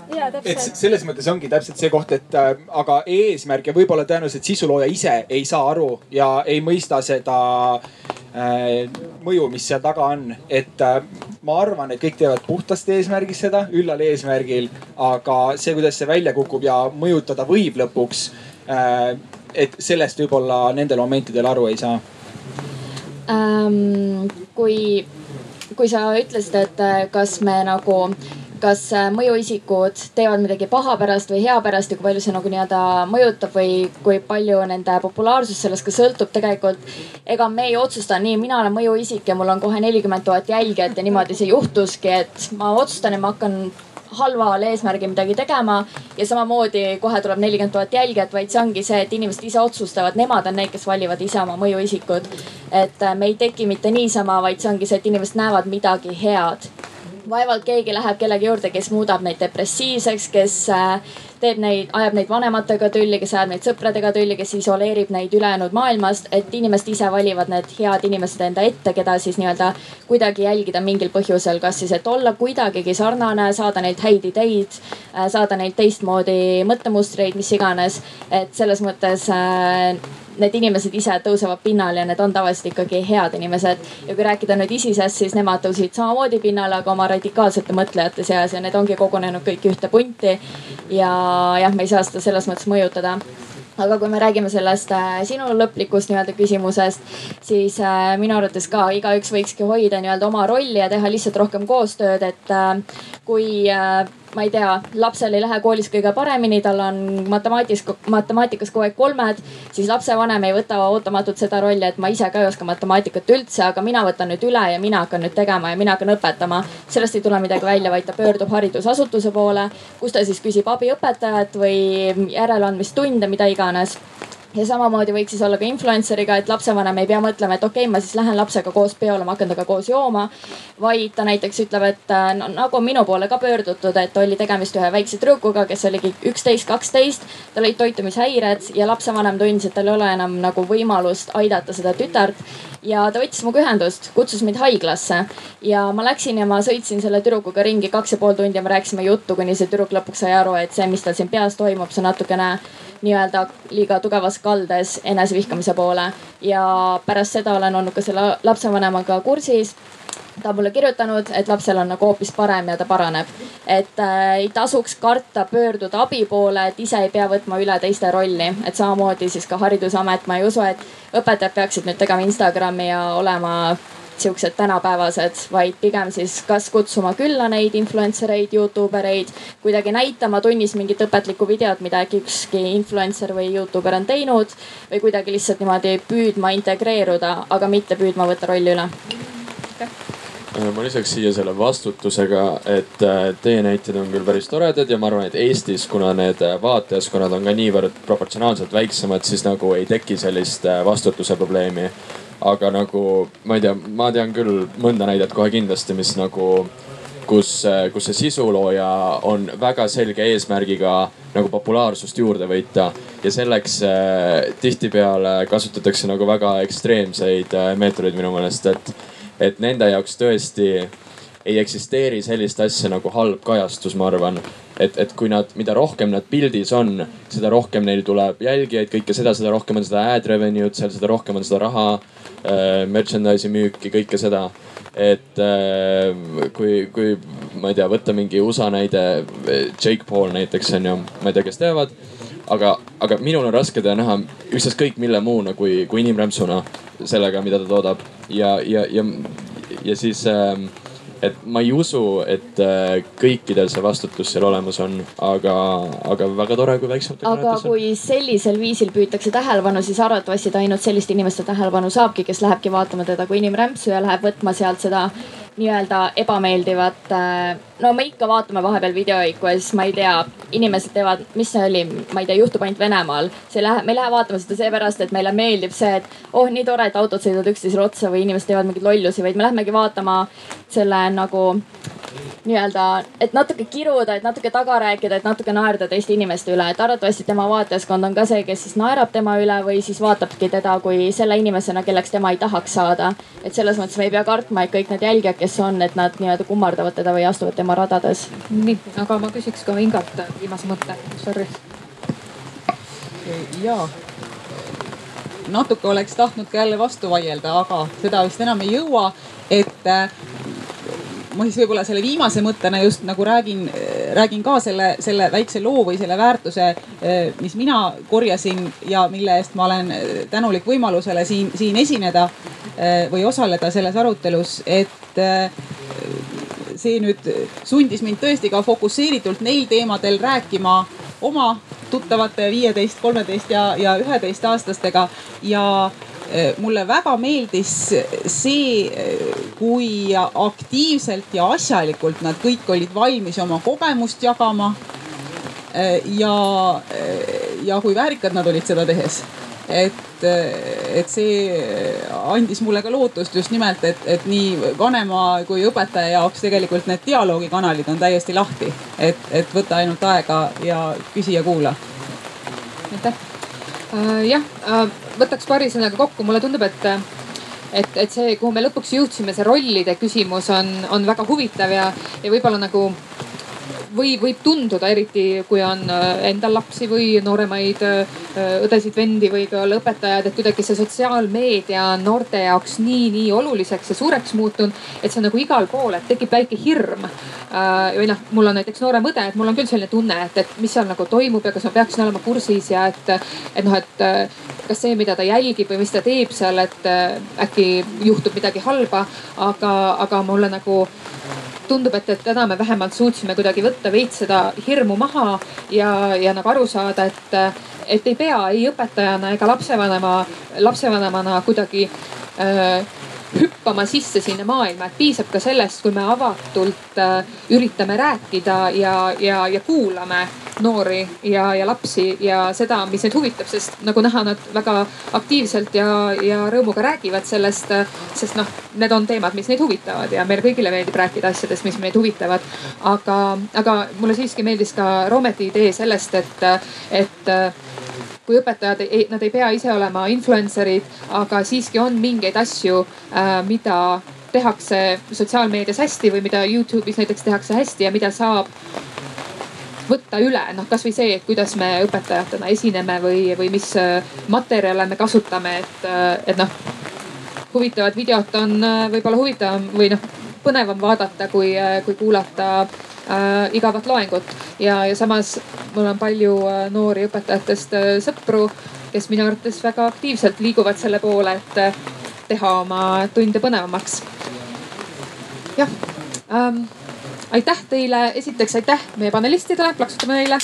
et selles mõttes ongi täpselt see koht, et äh, aga eesmärk ja võib-olla tõenäoliselt tõenäoliselt sisulooja ise ei saa aru ja ei mõista seda äh, mõju, mis seal taga on. et äh, ma arvan, et kõik teevad puhtast eesmärgist seda, üllal eesmärgil, aga see, kuidas see välja kukub ja mõjutada võib lõpuks äh,. et sellest võib-olla nendel momentidel aru ei saa ähm,. kui, kui sa ütlesid, et äh, kas me nagu kas äh, mõjuisikud teevad midagi paha pärast või hea pärast ja kui palju see nagu nii-öelda mõjutab või kui palju nende populaarsus sellest ka sõltub tegelikult. ega me ei otsusta nii, mina olen mõjuisik ja mul on kohe nelikümmend tuhat jälgijat ja niimoodi see juhtuski, et ma otsustan ja ma hakkan halval eesmärgil midagi tegema ja samamoodi kohe tuleb nelikümmend tuhat jälgijat, vaid see ongi see, et inimesed ise otsustavad, nemad on need, kes valivad ise oma mõjuisikud. et äh, me ei teki mitte niisama, vaid see ongi see, et inimesed näevad midagi head vaevalt keegi läheb kellegi juurde, kes muudab neid depressiivseks, kes äh, teeb neid, ajab neid vanematega tülli, kes ajab neid sõpradega tülli, kes isoleerib neid ülejäänud maailmast. et inimesed ise valivad need head inimesed enda ette, keda siis nii-öelda kuidagi jälgida mingil põhjusel, kas siis, et olla kuidagigi sarnane, saada neilt häid ideid, äh, saada neilt teistmoodi mõttemustreid, mis iganes. et selles mõttes äh, need inimesed ise tõusevad pinnale ja need on tavaliselt ikkagi head inimesed. ja kui rääkida nüüd ISISest, siis nemad tõusid samamoodi pinnale, aga oma radikaalsete mõtlejate seas ja need ongi kogunenud kõik ühte punti. ja jah, me ei saa seda selles mõttes mõjutada aga kui me räägime sellest äh, sinu lõplikust nii-öelda küsimusest, siis äh, minu arvates ka igaüks võikski hoida nii-öelda oma rolli ja teha lihtsalt rohkem koostööd, et äh, kui ma ei tea, lapsel ei lähe koolis kõige paremini, tal on matemaatikas, matemaatikas kogu aeg kolmed, siis lapsevanem ei võta ootamatult seda rolli, et ma ise ka ei oska matemaatikat üldse, aga mina võtan nüüd üle ja mina hakkan nüüd tegema ja mina hakkan õpetama. sellest ei tule midagi välja, vaid ta pöördub haridusasutuse poole, kus ta siis küsib abiõpetajat või järeleandmistunde, mida iganes ja samamoodi võiks siis olla ka influencer'iga, et lapsevanem ei pea mõtlema, et okei okay,, ma siis lähen lapsega koos peole, ma hakkan temaga koos jooma. vaid ta näiteks ütleb, et äh, no, nagu on minu poole ka pöördutud, et oli tegemist ühe väikse tüdrukuga, kes oligi üksteist, kaksteist. tal olid toitumishäired ja lapsevanem tundis, et tal ei ole enam nagu võimalust aidata seda tütart ja ta võttis minuga ühendust, kutsus mind haiglasse ja ma läksin ja ma sõitsin selle tüdrukuga ringi kaks ja pool tundi ja me rääkisime juttu, kuni see tüdruk lõpuks sai aru, et see, mis tal siin peas toimub, see natukene nii-öelda liiga tugevas kaldes enesevihkamise poole. ja pärast seda olen olnud ka selle lapsevanemaga kursis ta on mulle kirjutanud, et lapsel on nagu hoopis parem ja ta paraneb. et äh, ei tasuks karta pöörduda abi poole, et ise ei pea võtma üle teiste rolli, et samamoodi siis ka haridusamet, ma ei usu, et õpetajad peaksid nüüd tegema Instagrami ja olema siuksed tänapäevased, vaid pigem siis kas kutsuma külla neid influencer eid, Youtube ereid, kuidagi näitama tunnis mingit õpetlikku videot, mida äkki ükski influencer või Youtuber on teinud. või kuidagi lihtsalt niimoodi püüdma integreeruda, aga mitte püüdma võtta rolli üle ma lisaks siia selle vastutusega, et äh, teie näited on küll päris toredad ja ma arvan, et Eestis, kuna need äh, vaatajaskonnad on ka niivõrd proportsionaalselt väiksemad, siis nagu ei teki sellist äh, vastutuse probleemi aga nagu ma ei tea, ma tean küll mõnda näidet kohe kindlasti, mis nagu, kus, kus see sisulooja on väga selge eesmärgiga nagu populaarsust juurde võita. ja selleks äh, tihtipeale kasutatakse nagu väga ekstreemseid äh, meetodeid minu meelest, et, et nende jaoks tõesti ei eksisteeri sellist asja nagu halb kajastus, ma arvan. et, et kui nad, mida rohkem nad pildis on, seda rohkem neil tuleb jälgijaid, kõike seda, seda rohkem on seda ad revenue'd seal, seda rohkem on seda raha äh,, merchandise'i müüki, kõike seda. et äh, kui, kui ma ei tea, võtta mingi USA näide, Jake Paul näiteks on ju, ma ei tea, kes teavad aga, aga minul on raske teda näha ükstaskõik mille muuna kui, kui inimrämpsuna sellega, mida ta toodab ja, ja, ja, ja siis äh, et ma ei usu, et äh, kõikidel see vastutus seal olemas on, aga, aga väga tore, kui väiksematel aga kui sellisel viisil püütakse tähelepanu, siis arvatavasti ta ainult selliste inimeste tähelepanu saabki, kes lähebki vaatama teda kui inimrämpsu ja läheb võtma sealt seda nii-öelda ebameeldivat. Äh, no me ikka vaatame vahepeal videoiku ja siis ma ei tea, inimesed teevad, mis see oli, ma ei tea, juhtub ainult Venemaal. see ei lähe, me ei lähe vaatama seda seepärast, et meile meeldib see, et oh, nii tore, et autod sõidavad üksteisele otsa või inimesed teevad mingeid lollusi, vaid me lähemegi vaatama selle nagu nii-öelda, et natuke kiruda, et natuke taga rääkida, et natuke naerda teiste inimeste üle, et arvatavasti tema vaatajaskond on ka see, kes siis naerab tema üle või siis vaatabki teda kui selle inimesena, kelleks tema ei tahaks saada. et selles mõttes me ei pea kartma, et kõik need jälgijad, kes on, et nad nii-öelda kummardavad teda või astuvad tema radades. nii, aga ma küsiks ka Ingalt viimase mõtte, sorry. jaa natuke oleks tahtnud ka jälle vastu vaielda, aga seda vist enam ei jõua. et ma siis võib-olla selle viimase mõttena just nagu räägin, räägin ka selle, selle väikse loo või selle väärtuse, mis mina korjasin ja mille eest ma olen tänulik võimalusele siin, siin esineda või osaleda selles arutelus, et see nüüd sundis mind tõesti ka fokusseeritult neil teemadel rääkima oma tuttavate viieteist, kolmeteist ja, ja üheteist aastastega ja Äh, mulle väga meeldis see, kui aktiivselt ja asjalikult nad kõik olid valmis oma kogemust jagama. Äh, ja, ja kui väärikad nad olid seda tehes et, et see andis mulle ka lootust just nimelt, et, et nii vanema kui õpetaja jaoks tegelikult need dialoogikanalid on täiesti lahti. et, et võta ainult aega ja küsi ja kuula. aitäh äh,. jah äh,, võtaks paari sõnaga kokku, mulle tundub, et et, et see, kuhu me lõpuks jõudsime, see rollide küsimus on, on väga huvitav ja, ja võib-olla nagu või võib tunduda, eriti kui on äh, endal lapsi või nooremaid äh, õdesid-vendi või ka õpetajad, et kuidagi see sotsiaalmeedia on noorte jaoks nii, nii oluliseks ja suureks muutunud, et see on nagu igal pool, et tekib väike hirm. Äh, või noh, mul on näiteks noorem õde, et mul on küll selline tunne, et, et mis seal nagu toimub ja kas ma peaksin olema kursis ja et, et noh, et kas see, mida ta jälgib või mis ta teeb seal, et äkki juhtub midagi halba. aga, aga mulle nagu tundub, et, et täna me vähemalt suutsime kuidagi võtta veits seda hirmu maha ja, ja nagu aru saada, et, et ei pea ei õpetajana ega lapsevanema, lapsevanemana kuidagi äh, hüppama sisse sinna maailma, et piisab ka sellest, kui me avatult äh, üritame rääkida ja, ja, ja kuulame noori ja, ja lapsi ja seda, mis neid huvitab, sest nagu näha, nad väga aktiivselt ja, ja rõõmuga räägivad sellest. sest noh, need on teemad, mis neid huvitavad ja meile kõigile meeldib rääkida asjadest, mis meid huvitavad. aga, aga mulle siiski meeldis ka Roometi idee sellest, et, et kui õpetajad, nad ei pea ise olema influencer'id, aga siiski on mingeid asju, mida tehakse sotsiaalmeedias hästi või mida Youtube'is näiteks tehakse hästi ja mida saab võtta üle, noh kasvõi see, et kuidas me õpetajatena esineme või, või mis äh, materjale me kasutame, et, äh, et noh. huvitavat videot on äh, võib-olla huvitavam või noh, põnevam vaadata, kui, kui kuulata äh, igavat loengut. ja, ja samas mul on palju noori õpetajatest äh, sõpru, kes minu arvates väga aktiivselt liiguvad selle poole, et äh, teha oma tunde põnevamaks. jah ähm, aitäh teile, esiteks aitäh meie panelistidele, plaksutame neile